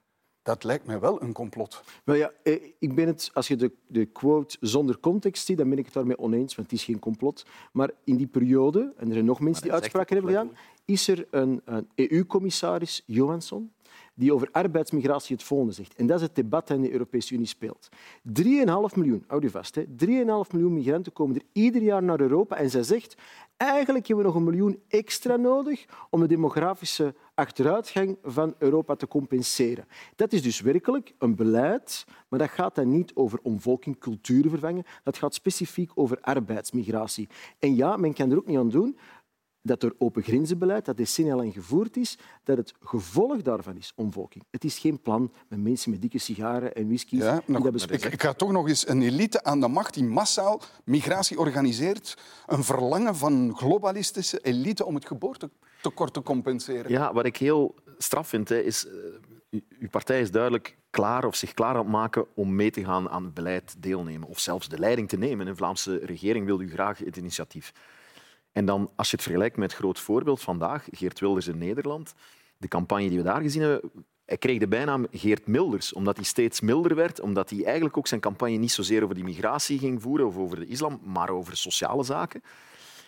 Dat lijkt mij wel een complot. Wel ja, eh, ik ben het, als je de, de quote zonder context ziet, dan ben ik het daarmee oneens, want het is geen complot. Maar in die periode, en er zijn nog mensen die uitspraken hebben gedaan, is er een, een EU-commissaris, Johansson, die over arbeidsmigratie het volgende zegt. En dat is het debat dat in de Europese Unie speelt. 3,5 miljoen, houd u vast, 3,5 miljoen migranten komen er ieder jaar naar Europa. En zij zegt, eigenlijk hebben we nog een miljoen extra nodig om de demografische achteruitgang van Europa te compenseren. Dat is dus werkelijk een beleid, maar dat gaat dan niet over omvolking, culturen vervangen. Dat gaat specifiek over arbeidsmigratie. En ja, men kan er ook niet aan doen dat er open grenzenbeleid, dat decennia lang gevoerd is, dat het gevolg daarvan is omvolking. Het is geen plan met mensen met dikke sigaren en whisky. Ja, ik, ik ga toch nog eens een elite aan de macht die massaal migratie organiseert. Een verlangen van een globalistische elite om het geboortetekort te compenseren. Ja, wat ik heel straf vind, is... Uh, uw partij is duidelijk klaar of zich klaar aan het maken om mee te gaan aan het beleid deelnemen. Of zelfs de leiding te nemen. De Vlaamse regering wil u graag het initiatief. En dan, als je het vergelijkt met het groot voorbeeld vandaag, Geert Wilders in Nederland, de campagne die we daar gezien hebben, hij kreeg de bijnaam Geert Milders, omdat hij steeds milder werd, omdat hij eigenlijk ook zijn campagne niet zozeer over die migratie ging voeren of over de islam, maar over sociale zaken.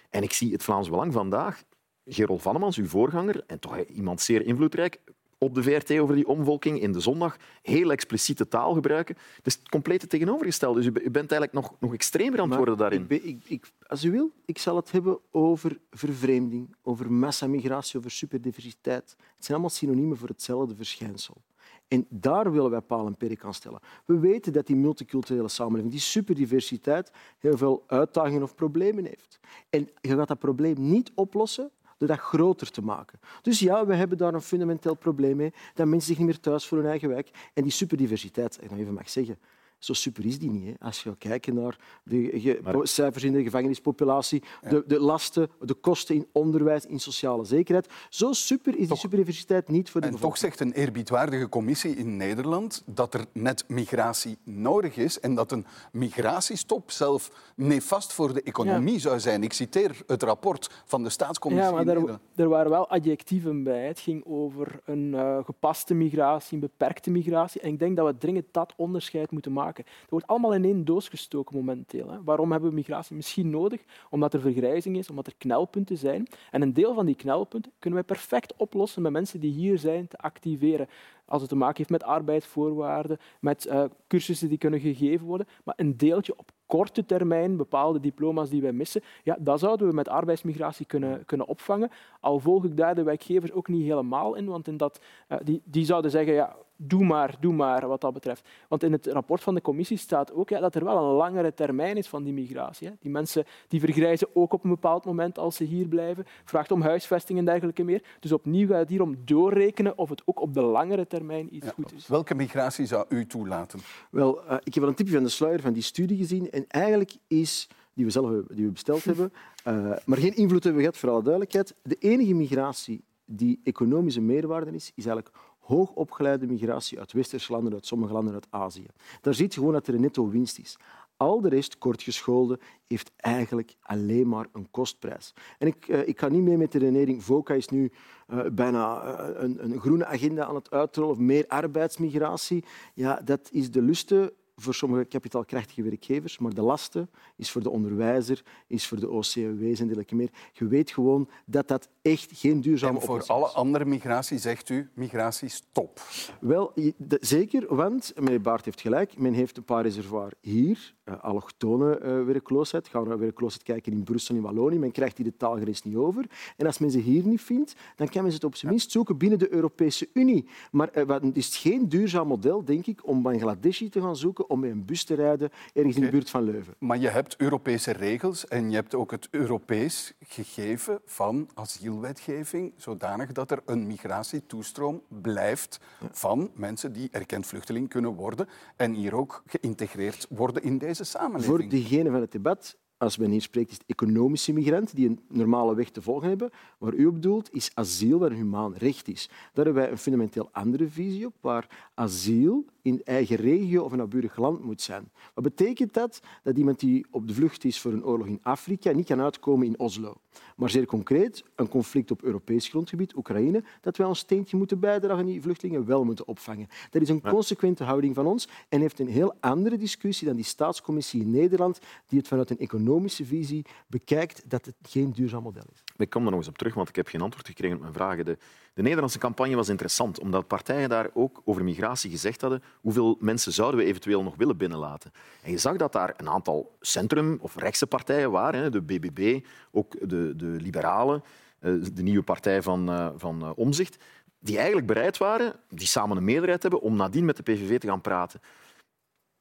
En ik zie het Vlaams Belang vandaag, Gerol Vannemans, uw voorganger, en toch iemand zeer invloedrijk, op de VRT over die omvolking in de zondag heel expliciete taal gebruiken. Het is het complete tegenovergestelde. Dus u, bent eigenlijk nog, nog extremer aan het worden daarin. Ik, ik, ik, als u wil, ik zal het hebben over vervreemding, over massamigratie, over superdiversiteit. Het zijn allemaal synoniemen voor hetzelfde verschijnsel. En daar willen wij paal en perk aan stellen. We weten dat die multiculturele samenleving, die superdiversiteit, heel veel uitdagingen of problemen heeft. En je gaat dat probleem niet oplossen door dat groter te maken. Dus ja, we hebben daar een fundamenteel probleem mee, dat mensen zich niet meer thuis voelen in hun eigen wijk. En die superdiversiteit, ik nog even mag zeggen, zo super is die niet. Hè. Als je kijkt naar de cijfers in de gevangenispopulatie, de, de, lasten, de kosten in onderwijs, in sociale zekerheid. Zo super is die superdiversiteit niet voor de En toch zegt een eerbiedwaardige commissie in Nederland dat er net migratie nodig is en dat een migratiestop zelf nefast voor de economie zou zijn. Ik citeer het rapport van de staatscommissie. Ja, maar er, er waren wel adjectieven bij. Het ging over een uh, gepaste migratie, een beperkte migratie. En ik denk dat we dringend dat onderscheid moeten maken Dat wordt allemaal in één doos gestoken momenteel. Hè. Waarom hebben we migratie misschien nodig? Omdat er vergrijzing is, omdat er knelpunten zijn. En een deel van die knelpunten kunnen wij perfect oplossen met mensen die hier zijn te activeren. Als het te maken heeft met arbeidsvoorwaarden, met uh, cursussen die kunnen gegeven worden. Maar een deeltje op korte termijn, bepaalde diploma's die wij missen, ja, dat zouden we met arbeidsmigratie kunnen, kunnen opvangen. Al volg ik daar de werkgevers ook niet helemaal in, want in dat, uh, die, die zouden zeggen, ja, doe maar, doe maar wat dat betreft. Want in het rapport van de commissie staat ook ja, dat er wel een langere termijn is van die migratie. Hè. Die mensen die vergrijzen ook op een bepaald moment als ze hier blijven. Vraagt om huisvesting en dergelijke meer. Dus opnieuw gaat het hier om doorrekenen of het ook op de langere termijn iets goed is. Welke migratie zou u toelaten? Wel, uh, ik heb wel een tipje van de sluier van die studie gezien. En eigenlijk is die we zelf die we besteld hebben, uh, maar geen invloed hebben gehad, voor alle duidelijkheid. De enige migratie die economische meerwaarde is, is eigenlijk hoogopgeleide migratie uit westerse landen, uit sommige landen uit Azië. Daar ziet je gewoon dat er een netto winst is. Al de rest, kortgescholden, heeft eigenlijk alleen maar een kostprijs. En ik, uh, ik ga niet mee met de redenering, VOCA is nu uh, bijna uh, een, een, groene agenda aan het uitrollen, of meer arbeidsmigratie. Ja, dat is de luste voor sommige kapitaalkrachtige werkgevers, maar de lasten is voor de onderwijzer, is voor de OCW's en dergelijke meer. Je weet gewoon dat dat echt geen duurzame oplossing is. En voor alle andere migratie zegt u, migratie stop. Wel, zeker, want, meneer Baart heeft gelijk, men heeft een paar reservoirs hier, uh, allochtone uh, werkloosheid. Gaan we naar werkloosheid kijken in Brussel, in Wallonië. Men krijgt die de taalgrens niet over. En als men ze hier niet vindt, dan kan men ze het op zijn minst zoeken binnen de Europese Unie. Maar uh, het is geen duurzaam model, denk ik, om Bangladeshi te gaan zoeken om met een bus te rijden ergens in de buurt van Leuven. Maar je hebt Europese regels en je hebt ook het Europees gegeven van asielwetgeving, zodanig dat er een migratietoestroom blijft van mensen die erkend vluchteling kunnen worden en hier ook geïntegreerd worden in deze samenleving. Voor diegene van het debat als men hier spreekt, is het economische migranten die een normale weg te volgen hebben. Waar u op doelt, is asiel waar een humaan recht is. Daar hebben wij een fundamenteel andere visie op, waar asiel in eigen regio of een naburig land moet zijn. Wat betekent dat? Dat iemand die op de vlucht is voor een oorlog in Afrika niet kan uitkomen in Oslo. Maar zeer concreet, een conflict op Europees grondgebied, Oekraïne, dat wij ons steentje moeten bijdragen en die vluchtelingen wel moeten opvangen. Dat is een consequente houding van ons en heeft een heel andere discussie dan die staatscommissie in Nederland, die het vanuit een economische visie bekijkt dat het geen duurzaam model is. Ik kom er nog eens op terug, want ik heb geen antwoord gekregen op mijn vragen. De, de Nederlandse campagne was interessant, omdat partijen daar ook over migratie gezegd hadden hoeveel mensen zouden we eventueel nog willen binnenlaten. En je zag dat daar een aantal centrum- of rechtse partijen waren, de BBB, ook de, de Liberalen, eh, de nieuwe partij van, uh, van uh, Omzicht, die eigenlijk bereid waren, die samen een meerderheid hebben, om nadien met de PVV te gaan praten.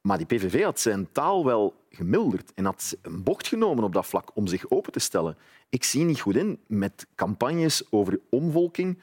Maar die PVV had zijn taal wel gemilderd en had een bocht genomen op dat vlak om zich open te stellen. Ik zie niet goed in met campagnes over omvolking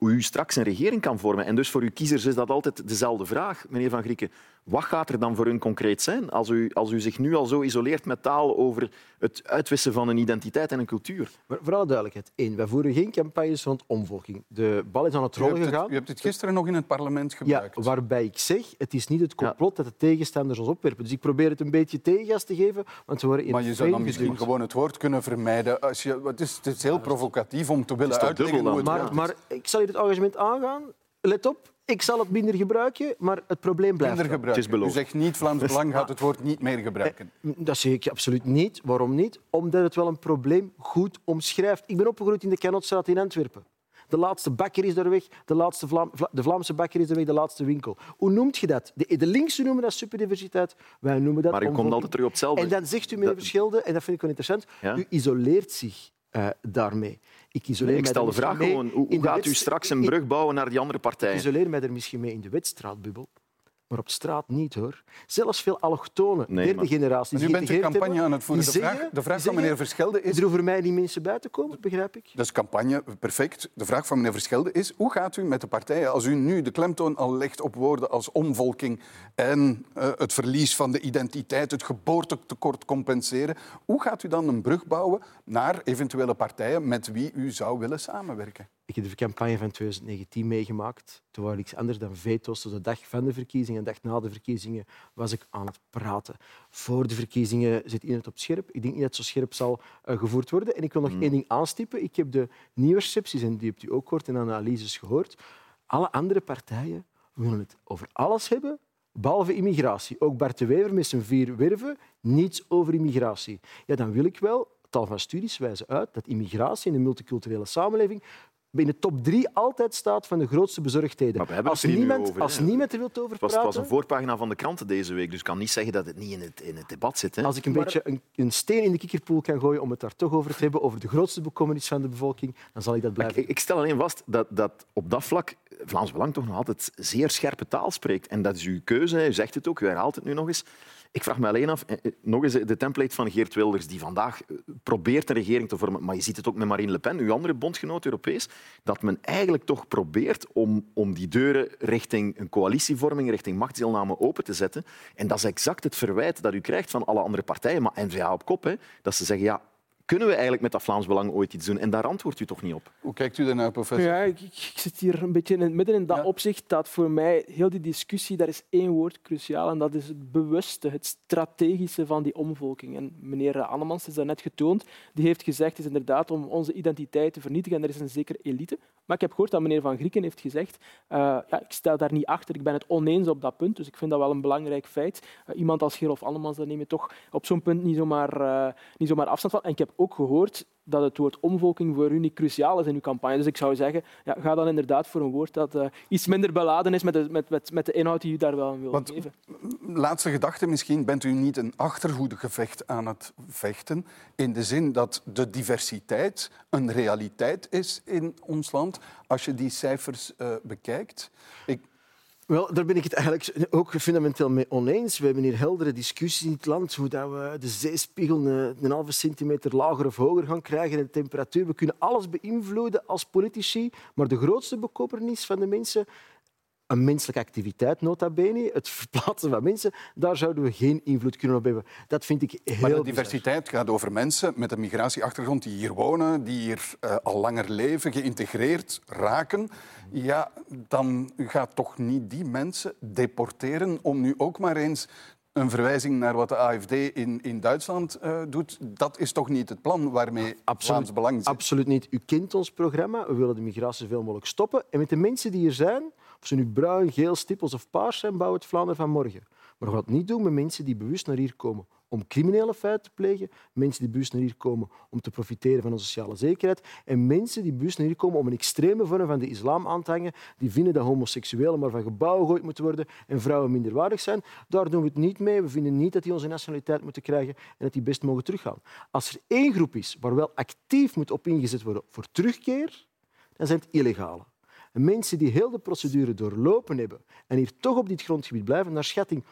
hoe u straks een regering kan vormen. En dus voor uw kiezers is dat altijd dezelfde vraag, meneer Van Grieken. Wat gaat er dan voor hun concreet zijn als u, als u zich nu al zo isoleert met taal over het uitwissen van een identiteit en een cultuur? Maar voor alle duidelijkheid, één, wij voeren geen campagnes rond omvolking. De bal is aan het rollen gegaan. u hebt het gisteren nog in het parlement gebruikt. Ja, waarbij ik zeg, het is niet het complot ja. dat de tegenstanders ons opwerpen. Dus ik probeer het een beetje tegengas te geven, want ze worden in Maar je zou dan misschien gewoon het woord kunnen vermijden. Als je, het, is, het is heel provocatief om te willen uitleggen hoe het maar, maar ik zal hier het engagement aangaan. Let op, ik zal het minder gebruiken, maar het probleem blijft. Minder gebruiken. Het is U zegt niet Vlaams Belang gaat het woord niet meer gebruiken. Dat zeg ik absoluut niet. Waarom niet? Omdat het wel een probleem goed omschrijft. Ik ben opgegroeid in de Kenotstraat in Antwerpen. De laatste bakker is daar weg, de, laatste Vlaam, de Vlaamse bakker is er weg, de laatste winkel. Hoe noemt je dat? De, de linkse noemen dat superdiversiteit, wij noemen dat Maar u komt altijd terug op hetzelfde. En dan zegt u, meneer Verschilde, en dat vind ik wel interessant, ja? u isoleert zich uh, daarmee. Ik, isoleer nee, ik stel de vraag gewoon, hoe, hoe gaat u straks een brug bouwen naar die andere partijen? Ik isoleer mij er misschien mee in de wedstraatbubbel, maar op straat niet, hoor. Zelfs veel allochtonen, nee, derde maar... generatie. Nu bent u campagne hebben, aan het voeren. De vraag, de vraag van meneer Verschelde is... Er hoeven mij die mensen bij te komen, begrijp ik. Dat is campagne, perfect. De vraag van meneer Verschelde is, hoe gaat u met de partijen, als u nu de klemtoon al legt op woorden als omvolking en uh, het verlies van de identiteit, het geboortetekort compenseren, hoe gaat u dan een brug bouwen naar eventuele partijen met wie u zou willen samenwerken? Ik heb de campagne van 2019 meegemaakt. Toen was ik anders dan veto's. Dus de dag van de verkiezingen en de dag na de verkiezingen was ik aan het praten. Voor de verkiezingen zit iedereen op scherp. Ik denk niet dat het zo scherp zal uh, gevoerd worden. En ik wil nog mm. één ding aanstippen. Ik heb de nieuwscepties, en die hebt u ook kort in analyses gehoord. Alle andere partijen willen het over alles hebben, behalve immigratie. Ook Bart de Wever met zijn vier werven, niets over immigratie. Ja, dan wil ik wel tal van studies wijzen uit dat immigratie in een multiculturele samenleving in de top drie altijd staat van de grootste bezorgdheden. als niemand, over, als niemand er wil over praten... Het was een voorpagina van de kranten deze week, dus ik kan niet zeggen dat het niet in het, in het debat zit. Hè. Als ik een maar... beetje een, een, steen in de kikkerpoel kan gooien om het daar toch over te hebben, over de grootste bekommernis van de bevolking, dan zal ik dat blijven. Ik, ik, stel alleen vast dat, dat op dat vlak Vlaams Belang toch nog altijd zeer scherpe taal spreekt. En dat is uw keuze, u zegt het ook, u herhaalt het nu nog eens. Ik vraag me alleen af, eh, eh, nog eens de template van Geert Wilders, die vandaag eh, probeert een regering te vormen, maar je ziet het ook met Marine Le Pen, uw andere bondgenoot Europees, dat men eigenlijk toch probeert om, om die deuren richting een coalitievorming, richting machtsdeelname open te zetten. En dat is exact het verwijt dat u krijgt van alle andere partijen, maar N-VA op kop, hè, dat ze zeggen, ja, kunnen we eigenlijk met dat Vlaams Belang ooit iets doen? En daar antwoordt u toch niet op? Hoe kijkt u daarnaar, professor? Ja, ik, ik, zit hier een beetje in het midden. In dat opzicht dat voor mij heel die discussie, daar is één woord cruciaal en dat is het bewuste, het strategische van die omvolking. En meneer Annemans is net getoond, die heeft gezegd is inderdaad om onze identiteit te vernietigen en er is een zekere elite. Maar ik heb gehoord dat meneer Van Grieken heeft gezegd uh, ja, ik stel daar niet achter, ik ben het oneens op dat punt, dus ik vind dat wel een belangrijk feit. Uh, iemand als Gerolf Annemans, daar neem je toch op zo'n punt niet zomaar, uh, niet zomaar afstand van. En ik heb ook gehoord dat het woord omvolking voor u niet cruciaal is in uw campagne. Dus ik zou zeggen, ja, ga dan inderdaad voor een woord dat uh, iets minder beladen is met de, met, met, met de inhoud die u daar wel wil Want, geven. Laatste gedachte misschien, bent u niet een achterhoedegevecht aan het vechten in de zin dat de diversiteit een realiteit is in ons land als je die cijfers uh, bekijkt? Ik, wel, daar ben ik het eigenlijk ook fundamenteel mee oneens. We hebben hier heldere discussies in het land hoe dat we de zeespiegel een, een halve centimeter lager of hoger gaan krijgen en de temperatuur. We kunnen alles beïnvloeden als politici, maar de grootste bekommernis van de mensen een menselijke activiteit, nota bene, het verplaatsen van mensen, daar zouden we geen invloed kunnen op hebben. Dat vind ik heel Maar de diversiteit gaat over mensen met een migratieachtergrond die hier wonen, die hier uh, al langer leven, geïntegreerd raken. Ja, dan gaat toch niet die mensen deporteren om nu ook maar eens een verwijzing naar wat de AFD in, in Duitsland uh, doet, dat is toch niet het plan waarmee absoluut, Vlaams Belang zit? Absoluut niet. U kent ons programma. We willen de migratie zoveel mogelijk stoppen. En met de mensen die hier zijn, of ze nu bruin, geel, stippels of paars zijn, bouwen het Vlaanderen van morgen. Maar we gaan het niet doen met mensen die bewust naar hier komen om criminele feiten te plegen, mensen die bewust naar hier komen om te profiteren van onze sociale zekerheid en mensen die bewust naar hier komen om een extreme vorm van de islam aan te hangen, die vinden dat homoseksuelen maar van gebouwen gegooid moeten worden en vrouwen minderwaardig zijn. Daar doen we het niet mee. We vinden niet dat die onze nationaliteit moeten krijgen en dat die best mogen teruggaan. Als er één groep is waar wel actief moet op ingezet worden voor terugkeer, dan zijn het illegale. En mensen die heel de procedure doorlopen hebben en hier toch op dit grondgebied blijven, naar schatting 150.000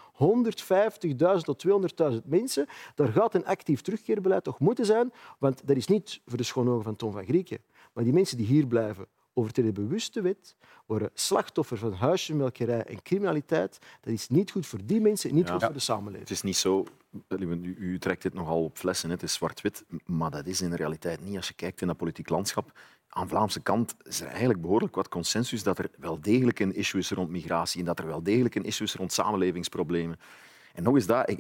tot 200.000 mensen, daar gaat een actief terugkeerbeleid toch moeten zijn, want dat is niet voor de schone ogen van Tom van Grieken. Maar die mensen die hier blijven, overtreden bewust de wet, worden slachtoffer van huisjesmelkerij en criminaliteit. Dat is niet goed voor die mensen, niet goed voor de samenleving. Het is niet zo, u, u trekt dit nogal op flessen, het is zwart-wit, maar dat is in de realiteit niet. Als je kijkt in dat politiek landschap, aan de Vlaamse kant is er eigenlijk behoorlijk wat consensus dat er wel degelijk een issue is rond migratie en dat er wel degelijk een issue is rond samenlevingsproblemen. En nog eens dat,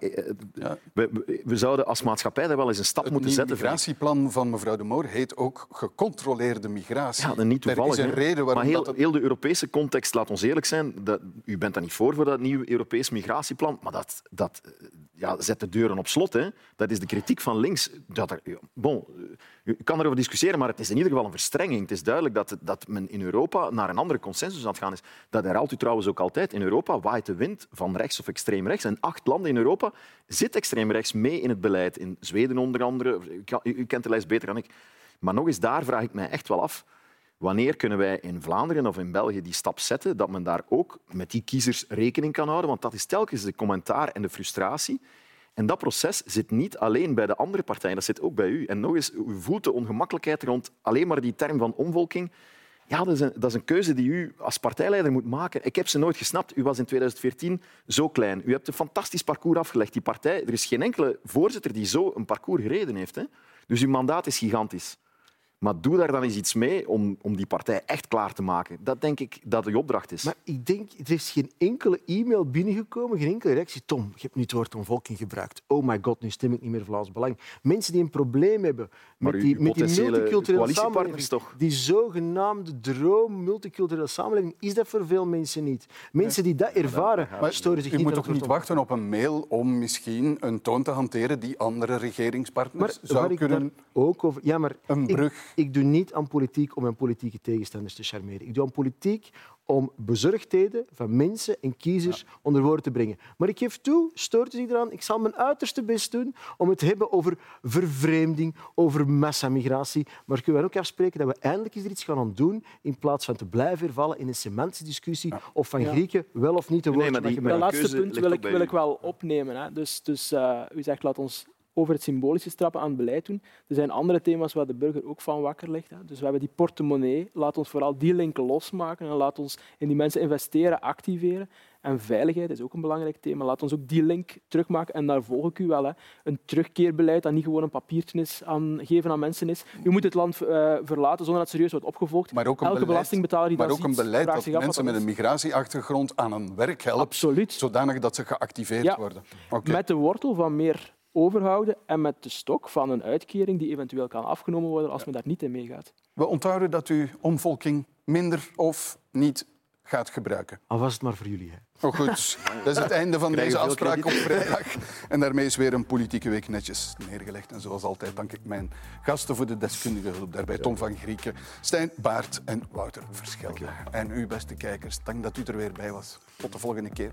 ja. we, we, zouden als maatschappij daar wel eens een stap moeten zetten. Het migratieplan van mevrouw de Moor heet ook gecontroleerde migratie. Ja, niet toevallig. Er is een reden waarom maar heel, dat... heel de Europese context, laat ons eerlijk zijn, dat, u bent daar niet voor voor dat nieuwe Europees migratieplan, maar dat, dat ja, zet de deuren op slot. Hè. Dat is de kritiek van links. Dat er, bon, je kan erover discussiëren, maar het is in ieder geval een verstrenging. Het is duidelijk dat, dat men in Europa naar een andere consensus aan het gaan is. Dat herhaalt u trouwens ook altijd. In Europa waait de wind van rechts of extreem rechts. En acht landen in Europa zit extreem rechts mee in het beleid. In Zweden onder andere. U kent de lijst beter dan ik. Maar nog eens, daar vraag ik mij echt wel af. Wanneer kunnen wij in Vlaanderen of in België die stap zetten dat men daar ook met die kiezers rekening kan houden? Want dat is telkens de commentaar en de frustratie. En dat proces zit niet alleen bij de andere partijen, dat zit ook bij u. En nog eens, u voelt de ongemakkelijkheid rond alleen maar die term van omvolking. Ja, dat is, een, is een keuze die u als partijleider moet maken. Ik heb ze nooit gesnapt. U was in 2014 zo klein. U hebt een fantastisch parcours afgelegd. Die partij, er is geen enkele voorzitter die zo een parcours gereden heeft. Hè? Dus uw mandaat is gigantisch. Maar doe daar dan eens iets mee om, om die partij echt klaar te maken. Dat denk ik dat de opdracht is. Maar ik denk, er is geen enkele e-mail binnengekomen, geen enkele reactie. Tom, je hebt nu het woord omvolking gebruikt. Oh my god, nu stem ik niet meer Vlaams Belang. Mensen die een probleem hebben met die, met die multiculturele samenleving, toch? die zogenaamde droom multiculturele samenleving, is dat voor veel mensen niet. Mensen die dat ervaren, maar storen zich u niet moet toch niet wachten op een mail om misschien een toon te hanteren die andere regeringspartners maar, zou kunnen... Ook over, ja, maar een brug ik doe niet aan politiek om mijn politieke tegenstanders te charmeren. Ik doe aan politiek om bezorgdheden van mensen en kiezers onder woorden te brengen. Maar ik geef toe, stoort u zich eraan, ik zal mijn uiterste best doen om het te hebben over vervreemding, over massamigratie. Maar kunnen we ook afspreken dat we eindelijk eens er iets gaan aan doen in plaats van te blijven vervallen in een semantische discussie of van Ja. Grieken wel of niet een woord Nee, maar die- Dat laatste punt wil ik, wil ik wel opnemen. Hè. Dus, dus eh, u zegt, laat ons over het symbolische strappen aan beleid doen. Er zijn andere thema's waar de burger ook van wakker ligt. Hè. Dus we hebben die portemonnee. Laat ons vooral die link losmaken en laat ons in die mensen investeren, activeren. En veiligheid is ook een belangrijk thema. Laat ons ook die link terugmaken. En daar volg ik u wel. Hè. Een terugkeerbeleid dat niet gewoon een papiertje is aan, geven aan mensen is. U moet het land eh, verlaten zonder dat het serieus wordt opgevolgd. Maar ook een Elke beleid- belastingbetaler die maar dat ook een beleid vraagt dat mensen met een migratieachtergrond aan een werk helpt, Absoluut. zodanig dat ze geactiveerd Ja. worden. Met de wortel van meer overhouden en met de stok van een uitkering die eventueel kan afgenomen worden als men daar niet in meegaat. We onthouden dat u omvolking minder of niet gaat gebruiken. Al was het maar voor jullie. Hè. Oh, goed. Dat is het einde van Krijgen deze afspraak op vrijdag. En daarmee is weer een politieke week netjes neergelegd. En zoals altijd dank ik mijn gasten voor de deskundige hulp daarbij. Tom van Grieken, Stijn Baart en Wouter Verschelde. En u, beste kijkers, dank dat u er weer bij was. Tot de volgende keer.